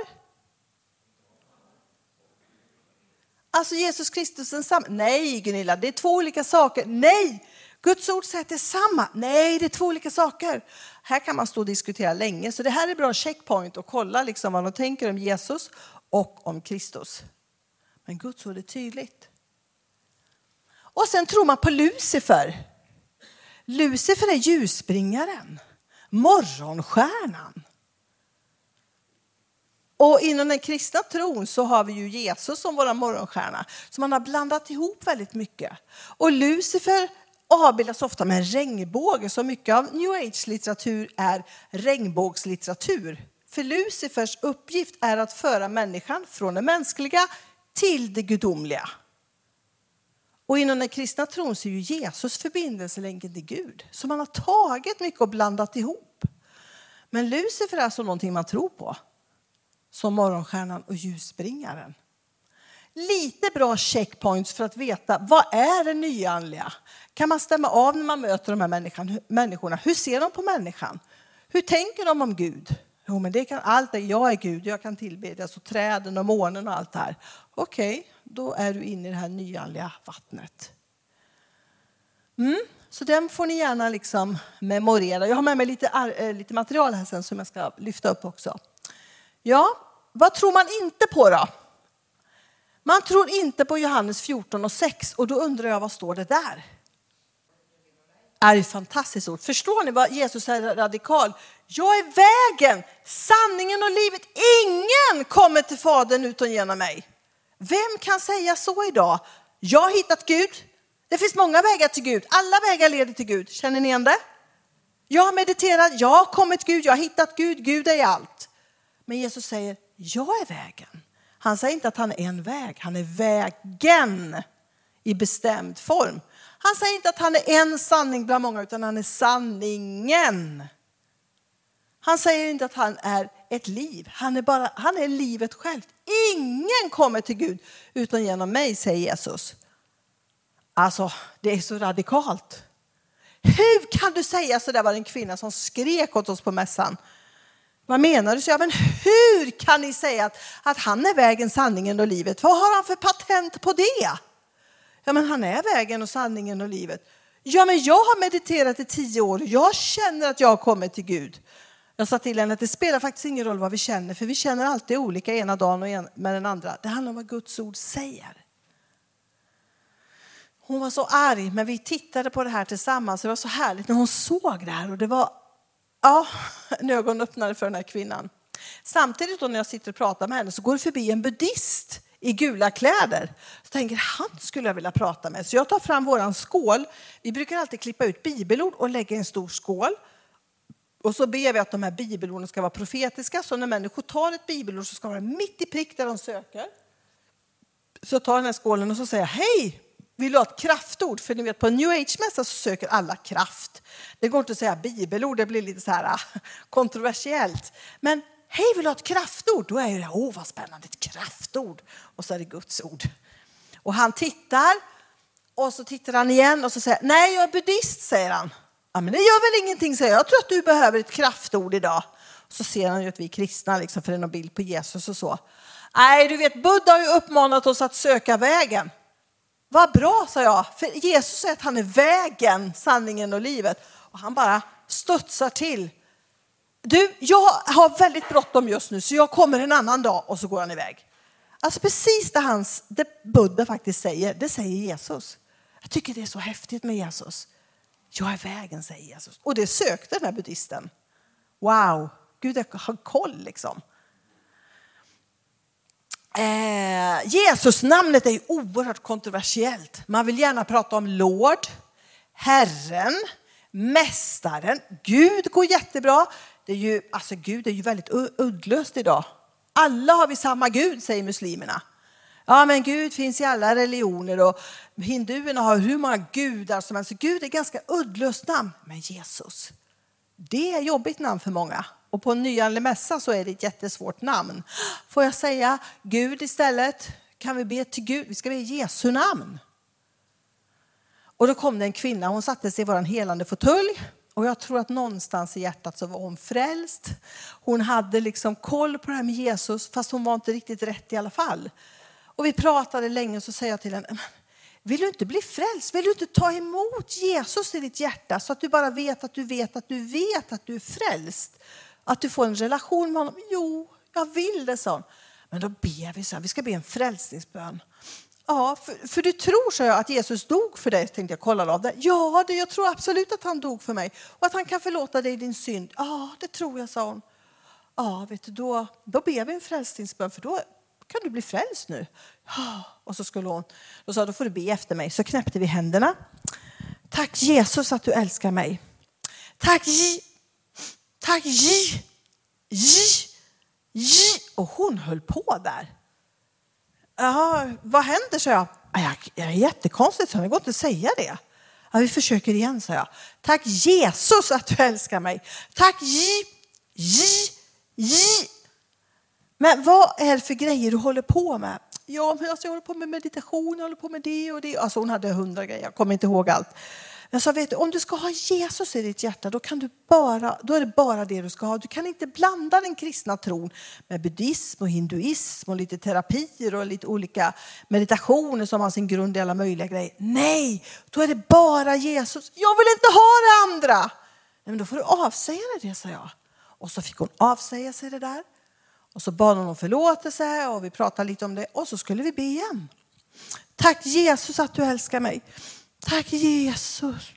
Speaker 1: Alltså Jesus Kristus densamme. Nej Gunilla, det är två olika saker. Nej, Guds ord säger att det är samma. Nej, det är två olika saker. Här kan man stå och diskutera länge, så det här är bra checkpoint och kolla liksom vad de tänker om Jesus och om Kristus. Men Guds ord är tydligt. Och sen tror man på Lucifer. Lucifer är ljusbringaren, morgonstjärnan. Och inom den kristna tron så har vi ju Jesus som vår morgonstjärna. Så man har blandat ihop väldigt mycket. Och Lucifer avbildas ofta med en regnbåge, så mycket av new age-litteratur är regnbågslitteratur. För Lucifers uppgift är att föra människan från det mänskliga till det gudomliga. Och inom den kristna tron så är ju Jesus förbindelselänken till Gud. Så man har tagit mycket och blandat ihop. Men Lucifer är alltså någonting man tror på. Som morgonstjärnan och ljusbringaren lite bra checkpoints för att veta vad är det nyandliga? Kan man stämma av när man möter de här människorna? Hur ser de på människan? Hur tänker de om Gud? Jo, men det kan allt. Jag är Gud, jag kan tillbedjas och träden och månen och allt det här. Okej, okay, då är du inne i det här nyandliga vattnet. Mm, så den får ni gärna liksom memorera. Jag har med mig lite, äh, lite material här sen som jag ska lyfta upp också. Ja, vad tror man inte på då? Man tror inte på Johannes 14 och 6 och då undrar jag vad står det där? Är ett fantastiskt ord. Förstår ni vad Jesus är radikal? Jag är vägen, sanningen och livet. Ingen kommer till Fadern utan genom mig. Vem kan säga så idag? Jag har hittat Gud. Det finns många vägar till Gud. Alla vägar leder till Gud. Känner ni igen det? Jag har mediterat, jag har kommit Gud, jag har hittat Gud, Gud är allt. Men Jesus säger, jag är vägen. Han säger inte att han är en väg, han är vägen i bestämd form. Han säger inte att han är en sanning bland många, utan han är sanningen. Han säger inte att han är ett liv, han är, bara, han är livet självt. Ingen kommer till Gud utan genom mig, säger Jesus. Alltså, det är så radikalt. Hur kan du säga så där var det en kvinna som skrek åt oss på mässan. Vad menar du? Så jag, men hur kan ni säga att, att han är vägen, sanningen och livet? Vad har han för patent på det? Ja, men han är vägen och sanningen och livet. Ja, men jag har mediterat i tio år och jag känner att jag har kommit till Gud. Jag sa till henne att det spelar faktiskt ingen roll vad vi känner, för vi känner alltid olika ena dagen och en, med den andra. Det handlar om vad Guds ord säger. Hon var så arg, men vi tittade på det här tillsammans. Det var så härligt när hon såg det här och det var Ja, en ögonöppnare för den här kvinnan. Samtidigt då när jag sitter och pratar med henne så går det förbi en buddhist i gula kläder. Så tänker han skulle jag vilja prata med. Så jag tar fram våran skål. Vi brukar alltid klippa ut bibelord och lägga i en stor skål. Och så ber vi att de här bibelorden ska vara profetiska. Så när människor tar ett bibelord så ska det vara mitt i prick där de söker. Så jag tar den här skålen och så säger jag hej, vill du ha ett kraftord? För ni vet på en new age-mässa så söker alla kraft. Det går inte att säga bibelord, det blir lite så här ah, kontroversiellt. Men hej, vill du ha ett kraftord? Då är det, åh vad spännande, ett kraftord. Och så är det Guds ord. Och han tittar och så tittar han igen och så säger nej jag är buddhist, säger han. Ja men det gör väl ingenting, säger jag. Jag tror att du behöver ett kraftord idag. Så ser han ju att vi är kristna, liksom, för det är någon bild på Jesus och så. Nej, du vet, Buddha har ju uppmanat oss att söka vägen. Vad bra, sa jag, för Jesus säger att han är vägen, sanningen och livet. Och han bara studsar till. Du, jag har väldigt bråttom just nu så jag kommer en annan dag och så går han iväg. Alltså precis det, hans, det Buddha faktiskt säger, det säger Jesus. Jag tycker det är så häftigt med Jesus. Jag är vägen, säger Jesus. Och det sökte den här buddhisten. Wow, Gud har koll liksom. Eh, Jesusnamnet är oerhört kontroversiellt. Man vill gärna prata om Lord, Herren, Mästaren, Gud går jättebra. Det är ju, alltså Gud är ju väldigt uddlöst idag. Alla har vi samma Gud, säger muslimerna. Ja, men Gud finns i alla religioner och hinduerna har hur många gudar som helst. Gud är ganska uddlöst namn. Men Jesus, det är jobbigt namn för många. Och på en nyanländ mässa så är det ett jättesvårt namn. Får jag säga Gud istället? Kan vi be till Gud? Vi ska be i Jesu namn. Och då kom det en kvinna, hon satte sig i vår helande fåtölj. Och jag tror att någonstans i hjärtat så var hon frälst. Hon hade liksom koll på det här med Jesus, fast hon var inte riktigt rätt i alla fall. Och vi pratade länge och så säger jag till henne, vill du inte bli frälst? Vill du inte ta emot Jesus i ditt hjärta så att du bara vet att du vet att du vet att du är frälst? Att du får en relation med honom? Jo, jag vill det, sa Men då ber vi så här, vi ska be en frälsningsbön. Ja, för, för, du tror, så jag, att Jesus dog för dig, tänkte jag kolla av det. Ja, det, jag tror absolut att han dog för mig och att han kan förlåta dig din synd. Ja, det tror jag, sa hon. Ja, vet du, då, då ber vi en frälsningsbön för då kan du bli frälst nu. Ja, och så skulle hon, då sa då får du be efter mig. Så knäppte vi händerna. Tack Jesus att du älskar mig. Tack J, tack J, J, J. Och hon höll på där. Jaha, vad händer, sa jag. Det är jättekonstigt, så det går inte att säga det. Ja, vi försöker igen, sa jag. Tack Jesus att du älskar mig. Tack J, J, J. Men vad är det för grejer du håller på med? Ja, men alltså jag håller på med meditation, jag håller på med det och det. Alltså hon hade hundra grejer, jag kommer inte ihåg allt. Jag sa, vet du, om du ska ha Jesus i ditt hjärta, då, kan du bara, då är det bara det du ska ha. Du kan inte blanda den kristna tron med buddhism och hinduism och lite terapier och lite olika meditationer som har sin grund i alla möjliga grejer. Nej, då är det bara Jesus. Jag vill inte ha det andra. Nej, men då får du avsäga dig det, sa jag. Och så fick hon avsäga sig det där. Och så bad hon om förlåtelse och vi pratade lite om det och så skulle vi be igen. Tack Jesus att du älskar mig. Tack Jesus.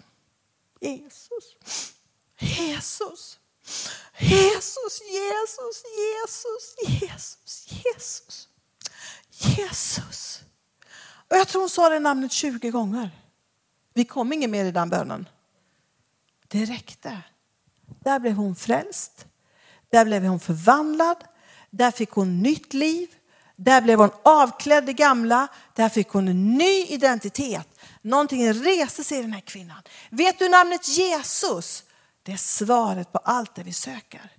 Speaker 1: Jesus. Jesus. Jesus, Jesus, Jesus, Jesus, Jesus. Jesus. Och jag tror hon sa det namnet 20 gånger. Vi kom inget mer i den bönen. Det räckte. Där blev hon frälst. Där blev hon förvandlad. Där fick hon nytt liv. Där blev hon avklädd det gamla. Där fick hon en ny identitet. Någonting reste sig i den här kvinnan. Vet du namnet Jesus? Det är svaret på allt det vi söker.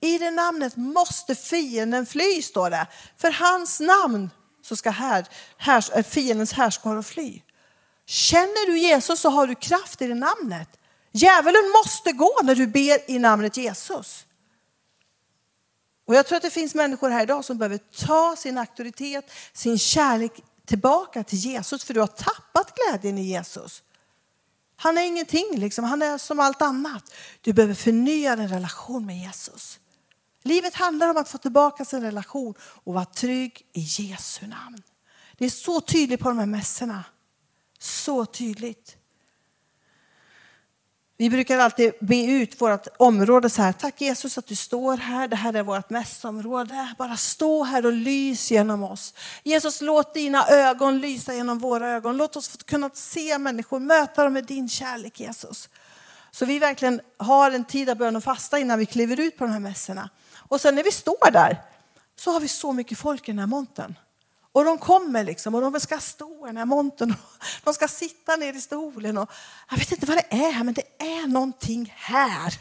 Speaker 1: I det namnet måste fienden fly, står det. För hans namn så ska här, här, eh, fiendens härskare fly. Känner du Jesus så har du kraft i det namnet. Djävulen måste gå när du ber i namnet Jesus. Och jag tror att det finns människor här idag som behöver ta sin auktoritet, sin kärlek tillbaka till Jesus för du har tappat glädjen i Jesus. Han är ingenting, liksom. han är som allt annat. Du behöver förnya din relation med Jesus. Livet handlar om att få tillbaka sin relation och vara trygg i Jesu namn. Det är så tydligt på de här mässorna. Så tydligt. Vi brukar alltid be ut vårt område så här. Tack Jesus att du står här. Det här är vårt mässområde. Bara stå här och lys genom oss. Jesus, låt dina ögon lysa genom våra ögon. Låt oss få kunna se människor, möta dem med din kärlek Jesus. Så vi verkligen har en tid av bön och fasta innan vi kliver ut på de här mässorna. Och sen när vi står där så har vi så mycket folk i den här montern. Och de kommer liksom och de ska stå i den här montern. och De ska sitta ner i stolen. Och jag vet inte vad det är här, men det är någonting här.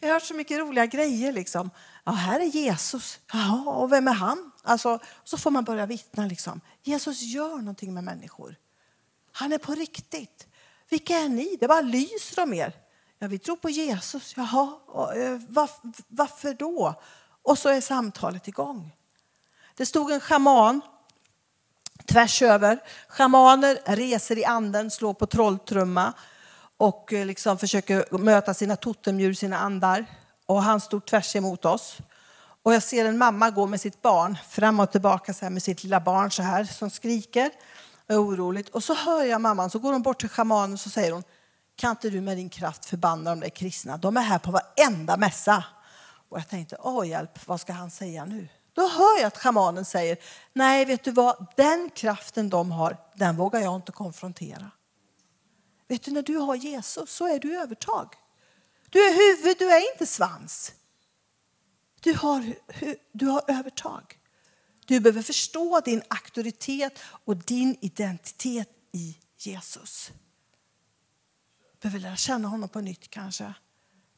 Speaker 1: Vi har hört så mycket roliga grejer. Liksom. Ja, här är Jesus. Ja, och vem är han? Alltså, så får man börja vittna. Liksom. Jesus gör någonting med människor. Han är på riktigt. Vilka är ni? Det bara lyser om er. Ja, vi tror på Jesus. Jaha, och, eh, varför då? Och så är samtalet igång. Det stod en schaman tvärs över. Schamaner reser i anden, slår på trolltrumma och eh, liksom försöker möta sina totemdjur, sina andar. Och han stod tvärs emot oss. Och jag ser en mamma gå med sitt barn fram och tillbaka så här med sitt lilla barn så här som skriker. Är oroligt. Och så hör jag mamman, så går hon bort till schamanen och så säger hon kan inte du med din kraft förbanna de där kristna? De är här på varenda mässa. Och jag tänkte, åh hjälp, vad ska han säga nu? Då hör jag att schamanen säger, nej vet du vad, den kraften de har, den vågar jag inte konfrontera. Vet du, när du har Jesus så är du övertag. Du är huvud, du är inte svans. Du har, du har övertag. Du behöver förstå din auktoritet och din identitet i Jesus. Du behöver lära känna honom på nytt kanske.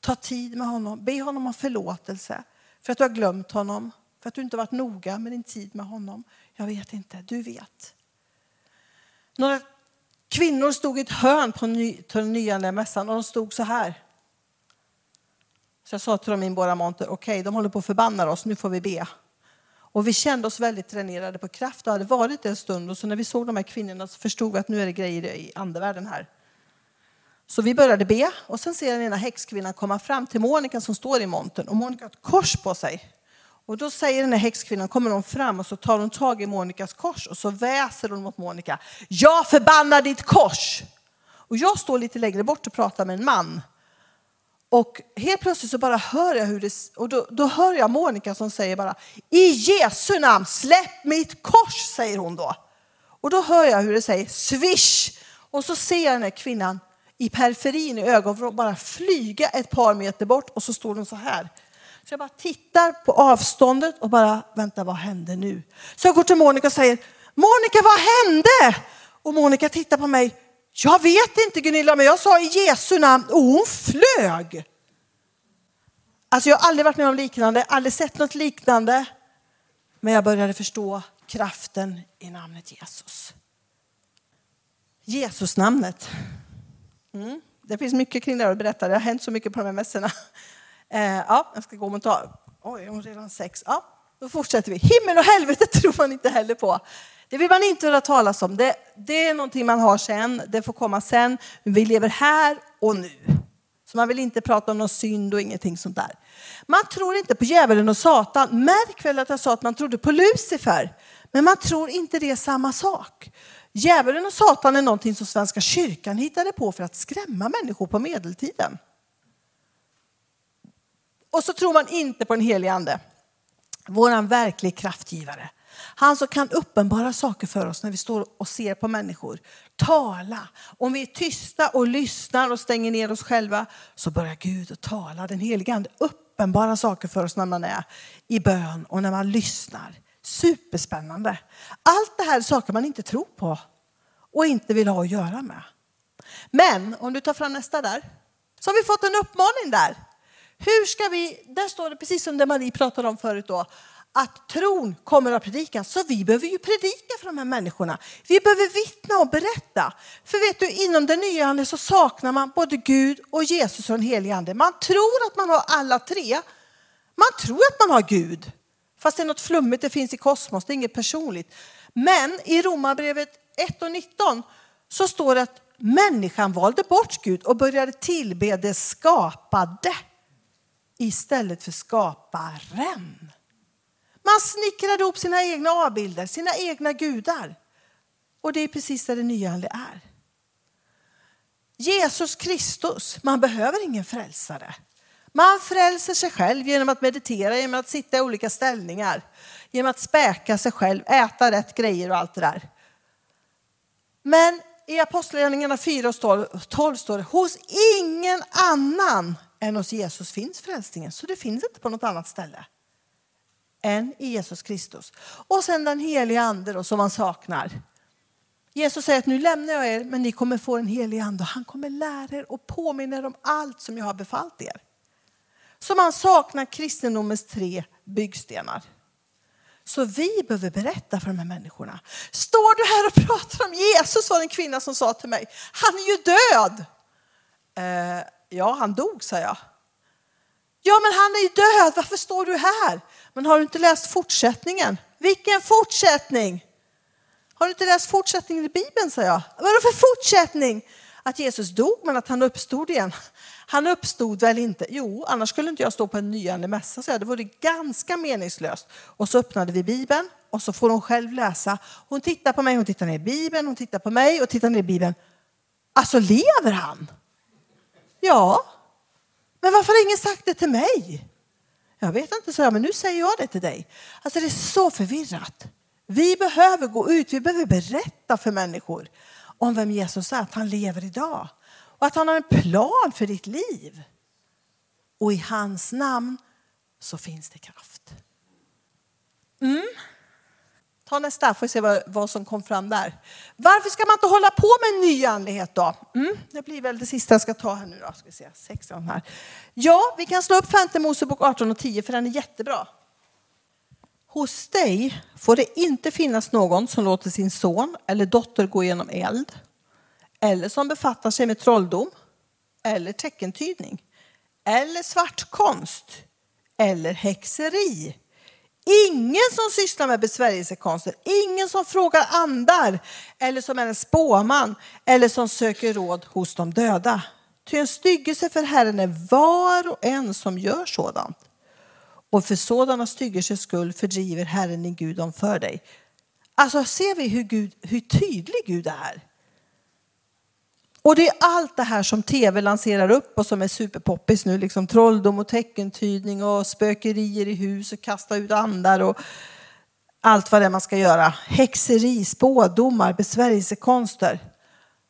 Speaker 1: Ta tid med honom, be honom om förlåtelse för att du har glömt honom, för att du inte varit noga med din tid med honom. Jag vet inte, du vet. Några kvinnor stod i ett hörn på den nyanlända mässan och de stod så här. Så jag sa till dem i våra monter, okej, okay, de håller på att förbanna oss, nu får vi be. Och vi kände oss väldigt tränerade på kraft och hade varit det en stund. Och så när vi såg de här kvinnorna så förstod vi att nu är det grejer i andevärlden här. Så vi började be och sen ser den ena häxkvinnan komma fram till Monica som står i montern och Monica har ett kors på sig. Och då säger den här häxkvinnan, kommer hon fram och så tar hon tag i Monikas kors och så väser hon mot Monika. Jag förbannar ditt kors! Och jag står lite längre bort och pratar med en man. Och helt plötsligt så bara hör jag hur det, och då, då hör jag Monika som säger bara i Jesu namn släpp mitt kors, säger hon då. Och då hör jag hur det säger swish och så ser jag den här kvinnan i periferin i ögonvrån bara flyga ett par meter bort och så står hon så här. Så jag bara tittar på avståndet och bara, vänta vad hände nu? Så jag går till Monica och säger, Monica vad hände? Och Monica tittar på mig, jag vet inte Gunilla, men jag sa i Jesu namn och hon flög. Alltså jag har aldrig varit med om liknande, aldrig sett något liknande. Men jag började förstå kraften i namnet Jesus. Jesusnamnet. Mm. Det finns mycket kring det att berätta. Det har hänt så mycket på de här mässorna. Eh, ja, jag ska gå och ta. Oj, hon redan sex. Ja, då fortsätter vi. Himmel och helvete tror man inte heller på. Det vill man inte höra talas om. Det, det är någonting man har sen. Det får komma sen. Vi lever här och nu. Så man vill inte prata om någon synd och ingenting sånt där. Man tror inte på djävulen och Satan. Märk väl att jag sa att man trodde på Lucifer. Men man tror inte det är samma sak. Djävulen och Satan är någonting som Svenska kyrkan hittade på för att skrämma människor på medeltiden. Och så tror man inte på den helige ande. Våran verklig kraftgivare. Han som kan uppenbara saker för oss när vi står och ser på människor. Tala. Om vi är tysta och lyssnar och stänger ner oss själva så börjar Gud att tala. Den helige ande uppenbara saker för oss när man är i bön och när man lyssnar. Superspännande. Allt det här är saker man inte tror på och inte vill ha att göra med. Men om du tar fram nästa där så har vi fått en uppmaning där. Hur ska vi, där står det precis som det Marie pratade om förut då, att tron kommer att predikas. Så vi behöver ju predika för de här människorna. Vi behöver vittna och berätta. För vet du, inom den nya ande så saknar man både Gud och Jesus och den helige ande. Man tror att man har alla tre. Man tror att man har Gud. Fast det är något flummigt, det finns i kosmos, det är inget personligt. Men i Romarbrevet 1 och 19 så står det att människan valde bort Gud och började tillbe det skapade istället för skaparen. Man snickrade ihop sina egna avbilder, sina egna gudar. Och det är precis det det nyande är. Jesus Kristus, man behöver ingen frälsare. Man frälser sig själv genom att meditera, genom att sitta i olika ställningar, genom att späka sig själv, äta rätt grejer och allt det där. Men i Apostlagärningarna 4 och 12 står det, hos ingen annan än hos Jesus finns frälsningen. Så det finns inte på något annat ställe än i Jesus Kristus. Och sen den heliga ande då, som man saknar. Jesus säger att nu lämnar jag er men ni kommer få en helig ande och han kommer lära er och påminna er om allt som jag har befallt er. Så man saknar kristendomens tre byggstenar. Så vi behöver berätta för de här människorna. Står du här och pratar om Jesus, var en kvinna som sa till mig. Han är ju död. Eh, ja, han dog, sa jag. Ja, men han är ju död. Varför står du här? Men har du inte läst fortsättningen? Vilken fortsättning? Har du inte läst fortsättningen i Bibeln, sa jag. Vadå för fortsättning? Att Jesus dog, men att han uppstod igen. Han uppstod väl inte? Jo, annars skulle inte jag stå på en nyande mässa, så jag. Det vore ganska meningslöst. Och så öppnade vi Bibeln och så får hon själv läsa. Hon tittar på mig, hon tittar ner i Bibeln, hon tittar på mig och tittar ner i Bibeln. Alltså, lever han? Ja. Men varför har ingen sagt det till mig? Jag vet inte, så jag, men nu säger jag det till dig. Alltså det är så förvirrat. Vi behöver gå ut, vi behöver berätta för människor om vem Jesus är, att han lever idag. och att han har en plan för ditt liv. Och i hans namn så finns det kraft. Mm. Ta nästa, får vi se vad, vad som kom fram där. Varför ska man inte hålla på med ny andlighet då? Mm. Det blir väl det sista jag ska ta här nu då. Ska vi se, 16 här. Ja, vi kan slå upp Femte Mosebok 18 och 10 för den är jättebra. Hos dig får det inte finnas någon som låter sin son eller dotter gå genom eld eller som befattar sig med trolldom eller teckentydning eller svartkonst eller häxeri. Ingen som sysslar med besvärjelsekonster, ingen som frågar andar eller som är en spåman eller som söker råd hos de döda. Ty en styggelse för Herren är var och en som gör sådant. Och för sådana styggelses skull fördriver Herren din Gud dem för dig. Alltså ser vi hur, Gud, hur tydlig Gud är? Och det är allt det här som tv lanserar upp och som är superpoppis nu, liksom trolldom och teckentydning och spökerier i hus och kasta ut andar och allt vad det är man ska göra. Häxeri, spådomar, besvärjelsekonster,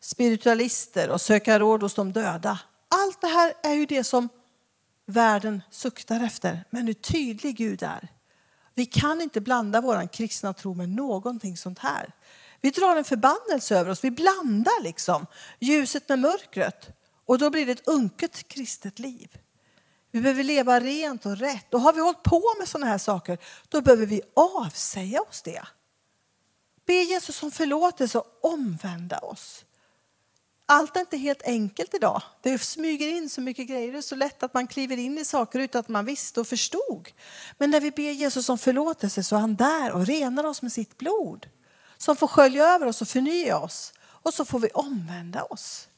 Speaker 1: spiritualister och söka råd hos de döda. Allt det här är ju det som världen suktar efter. Men hur tydlig Gud är. Vi kan inte blanda vår kristna tro med någonting sånt här. Vi drar en förbannelse över oss. Vi blandar liksom ljuset med mörkret. Och då blir det ett unket kristet liv. Vi behöver leva rent och rätt. Och har vi hållit på med sådana här saker, då behöver vi avsäga oss det. Be Jesus om förlåtelse och omvända oss. Allt är inte helt enkelt idag. Det smyger in så mycket grejer. Det är så lätt att man kliver in i saker utan att man visste och förstod. Men när vi ber Jesus om förlåtelse så är han där och renar oss med sitt blod som får skölja över oss och förnya oss. Och så får vi omvända oss.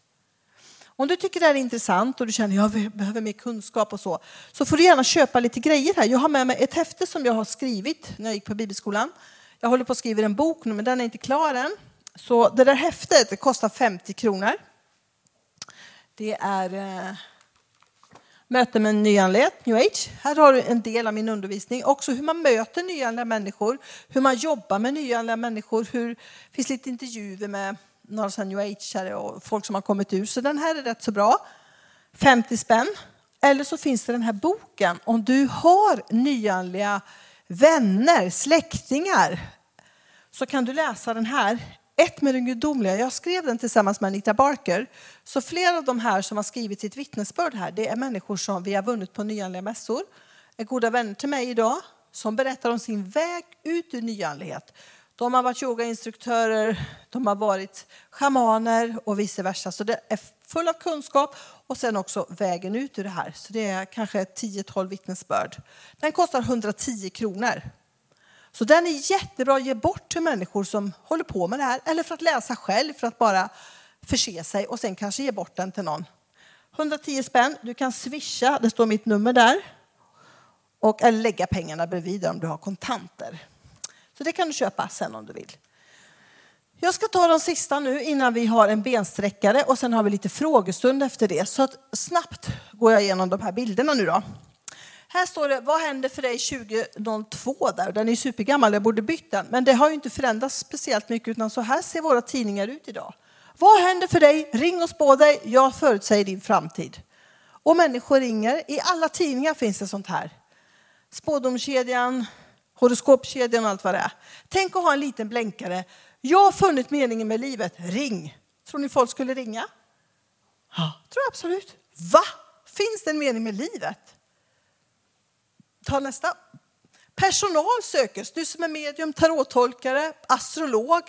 Speaker 1: Om du tycker det här är intressant och du känner att jag behöver mer kunskap och så, så får du gärna köpa lite grejer här. Jag har med mig ett häfte som jag har skrivit när jag gick på bibelskolan. Jag håller på att skriva en bok nu, men den är inte klar än. Så det där häftet det kostar 50 kronor. Det är eh, möte med nyanländ, new age. Här har du en del av min undervisning. Också hur man möter nyanlända människor, hur man jobbar med nyanlända människor. Hur, det finns lite intervjuer med några new age och folk som har kommit ut. Så den här är rätt så bra. 50 spänn. Eller så finns det den här boken. Om du har nyanliga vänner, släktingar så kan du läsa den här ett med den gudomliga. Jag skrev den tillsammans med Anita Barker. Så flera av de här som har skrivit sitt vittnesbörd här, det är människor som vi har vunnit på nyanliga mässor. Är goda vänner till mig idag som berättar om sin väg ut ur nyanlighet. De har varit yogainstruktörer, de har varit schamaner och vice versa. Så det är full av kunskap och sen också vägen ut ur det här. Så det är kanske 10-12 vittnesbörd. Den kostar 110 kronor. Så den är jättebra att ge bort till människor som håller på med det här eller för att läsa själv för att bara förse sig och sen kanske ge bort den till någon. 110 spänn, du kan swisha, det står mitt nummer där. Och, eller lägga pengarna bredvid om du har kontanter. Så det kan du köpa sen om du vill. Jag ska ta de sista nu innan vi har en bensträckare och sen har vi lite frågestund efter det. Så att snabbt går jag igenom de här bilderna nu då. Här står det, vad händer för dig 2002 där? Den är supergammal, jag borde bytt den. Men det har ju inte förändrats speciellt mycket utan så här ser våra tidningar ut idag. Vad händer för dig? Ring och spå dig, jag förutsäger din framtid. Och människor ringer, i alla tidningar finns det sånt här. Spådomskedjan, horoskopkedjan och allt vad det är. Tänk att ha en liten blänkare. Jag har funnit meningen med livet, ring. Tror ni folk skulle ringa? Ja, tror jag absolut. Va? Finns det en mening med livet? Ta nästa. Personal sökes. Du som är medium, tarottolkare, astrolog,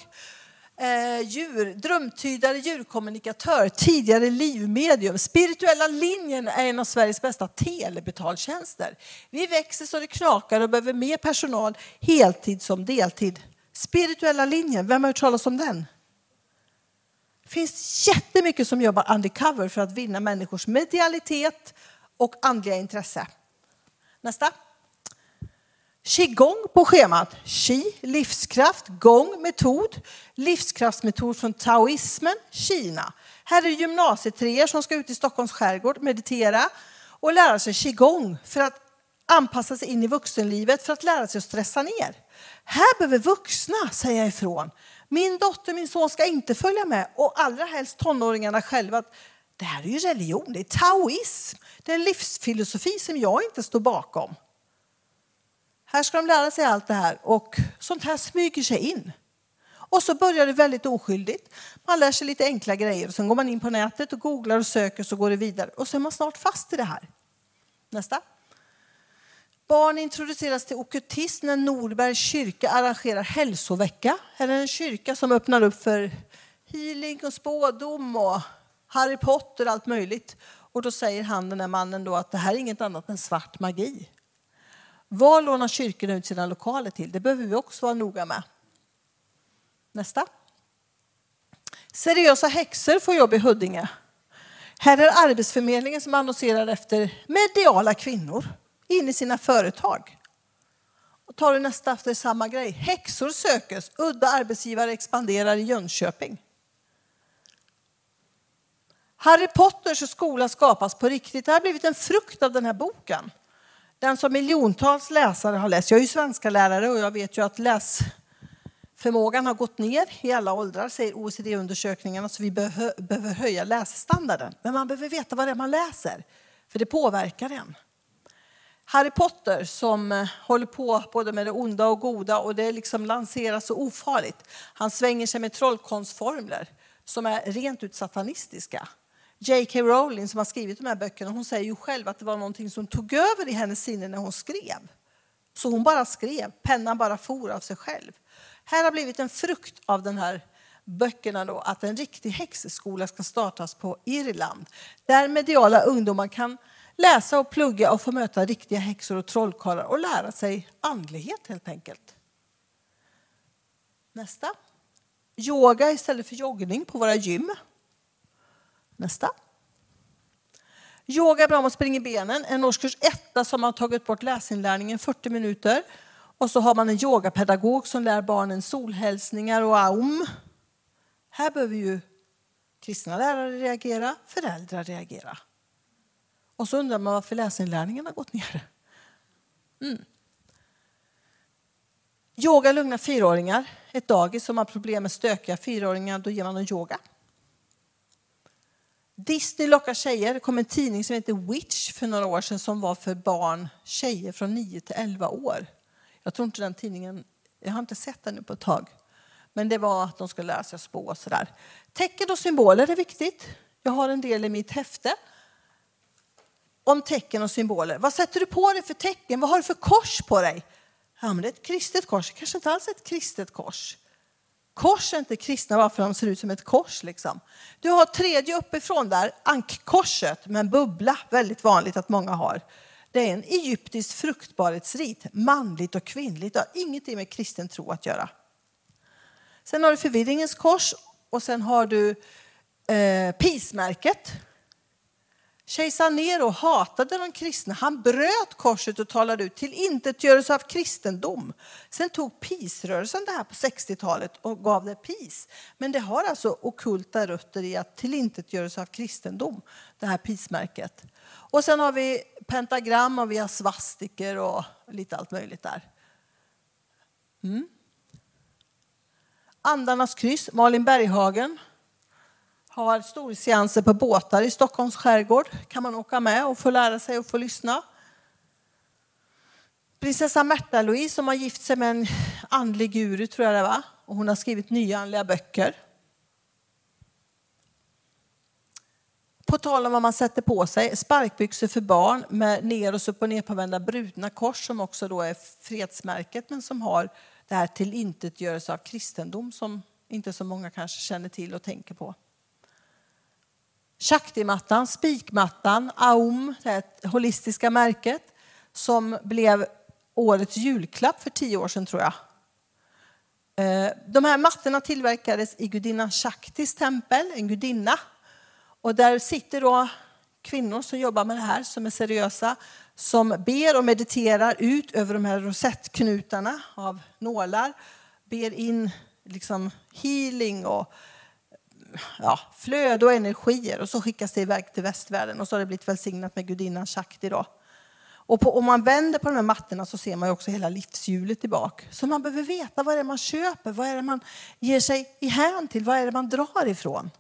Speaker 1: eh, djur, drömtydare, djurkommunikatör, tidigare livmedium. Spirituella linjen är en av Sveriges bästa telebetaltjänster. Vi växer så det knakar och behöver mer personal, heltid som deltid. Spirituella linjen, vem har hört talas om den? Det finns jättemycket som jobbar undercover för att vinna människors medialitet och andliga intresse. Nästa. Qigong på schemat. Qi, livskraft, gong, metod. Livskraftsmetod från taoismen, Kina. Här är gymnasietreor som ska ut i Stockholms skärgård, meditera och lära sig qigong för att anpassa sig in i vuxenlivet, för att lära sig att stressa ner. Här behöver vuxna säga ifrån. Min dotter, min son ska inte följa med och allra helst tonåringarna själva. Det här är ju religion, det är taoism. Det är en livsfilosofi som jag inte står bakom. Här ska de lära sig allt det här och sånt här smyger sig in. Och så börjar det väldigt oskyldigt. Man lär sig lite enkla grejer. och Sen går man in på nätet och googlar och söker så går det vidare. Och så är man snart fast i det här. Nästa. Barn introduceras till okultism när Norbergs kyrka arrangerar hälsovecka. Här är en kyrka som öppnar upp för healing och spådom och Harry Potter och allt möjligt. Och då säger han, den här mannen, då, att det här är inget annat än svart magi. Vad lånar kyrkorna ut sina lokaler till? Det behöver vi också vara noga med. Nästa. Seriösa häxor får jobb i Huddinge. Här är Arbetsförmedlingen som annonserar efter mediala kvinnor in i sina företag. Och tar du nästa efter samma grej. Häxor sökes, udda arbetsgivare expanderar i Jönköping. Harry Potters skola skapas på riktigt. Det har blivit en frukt av den här boken. Den som miljontals läsare har läst. Jag är ju svenska lärare och jag vet ju att läsförmågan har gått ner i alla åldrar, säger OECD-undersökningarna, så vi behöver höja lässtandarden. Men man behöver veta vad det är man läser, för det påverkar en. Harry Potter som eh, håller på både med det onda och goda och det liksom lanseras så ofarligt. Han svänger sig med trollkonstformler som är rent ut satanistiska. J.K. Rowling som har skrivit de här böckerna hon säger ju själv att det var någonting som tog över i hennes sinne när hon skrev. Så hon bara skrev, pennan bara for av sig själv. Här har blivit en frukt av den här böckerna då, att en riktig häxskola ska startas på Irland. Där mediala ungdomar kan läsa och plugga och få möta riktiga häxor och trollkarlar och lära sig andlighet helt enkelt. Nästa. Yoga istället för joggning på våra gym. Nästa. Yoga är bra om man springer benen. En årskurs 1 som har tagit bort läsinlärningen 40 minuter. Och så har man en yogapedagog som lär barnen solhälsningar och aum. Här behöver ju kristna lärare reagera, föräldrar reagera. Och så undrar man varför läsinlärningen har gått ner. Mm. Yoga lugnar fyraåringar. Ett dagis som har problem med stökiga fyraåringar, då ger man dem yoga. Disney lockar tjejer. Det kom en tidning som heter Witch för några år sedan som var för barn, tjejer från 9 till 11 år. Jag tror inte den tidningen, jag har inte sett den nu på ett tag. Men det var att de skulle lära sig spå och sådär. Tecken och symboler är viktigt. Jag har en del i mitt häfte om tecken och symboler. Vad sätter du på dig för tecken? Vad har du för kors på dig? Ja, men det är ett kristet kors. Kanske inte alls ett kristet kors. Kors är inte kristna bara för att de ser ut som ett kors. Liksom. Du har tredje uppifrån där, ankkorset med en bubbla. Väldigt vanligt att många har. Det är en egyptisk fruktbarhetsrit, manligt och kvinnligt. Det har ingenting med kristen tro att göra. Sen har du förvirringens kors och sen har du eh, pismärket. Kejsar Nero hatade de kristna. Han bröt korset och talade ut till intetgörelse av kristendom. Sen tog pisrörelsen det här på 60-talet och gav det pis. Men det har alltså okulta rötter i att tillintetgörelse av kristendom, det här pismärket. Och sen har vi pentagram och vi har svastiker och lite allt möjligt där. Mm. Andarnas kryss, Malin Berghagen har storseanser på båtar i Stockholms skärgård. kan man åka med och få lära sig och få lyssna. Prinsessa Märta-Louise som har gift sig med en andlig guru, tror jag det var. Och hon har skrivit nya andliga böcker. På tal om vad man sätter på sig, sparkbyxor för barn med ner och upp och nerpåvända brutna kors som också då är fredsmärket men som har det här tillintetgörelse av kristendom som inte så många kanske känner till och tänker på. Shakti-mattan, spikmattan, Aum, det holistiska märket som blev årets julklapp för tio år sedan tror jag. Eh, de här mattorna tillverkades i gudinnan Shaktis tempel, en gudinna. Och där sitter då kvinnor som jobbar med det här, som är seriösa, som ber och mediterar ut över de här rosettknutarna av nålar, ber in liksom healing och ja, flöde och energier och så skickas det iväg till västvärlden och så har det blivit välsignat med gudinnan Shakti. Då. Och på, om man vänder på de här mattorna så ser man också hela livshjulet tillbaka. Så man behöver veta vad det är man köper, vad är det man ger sig i hän till, vad är det man drar ifrån.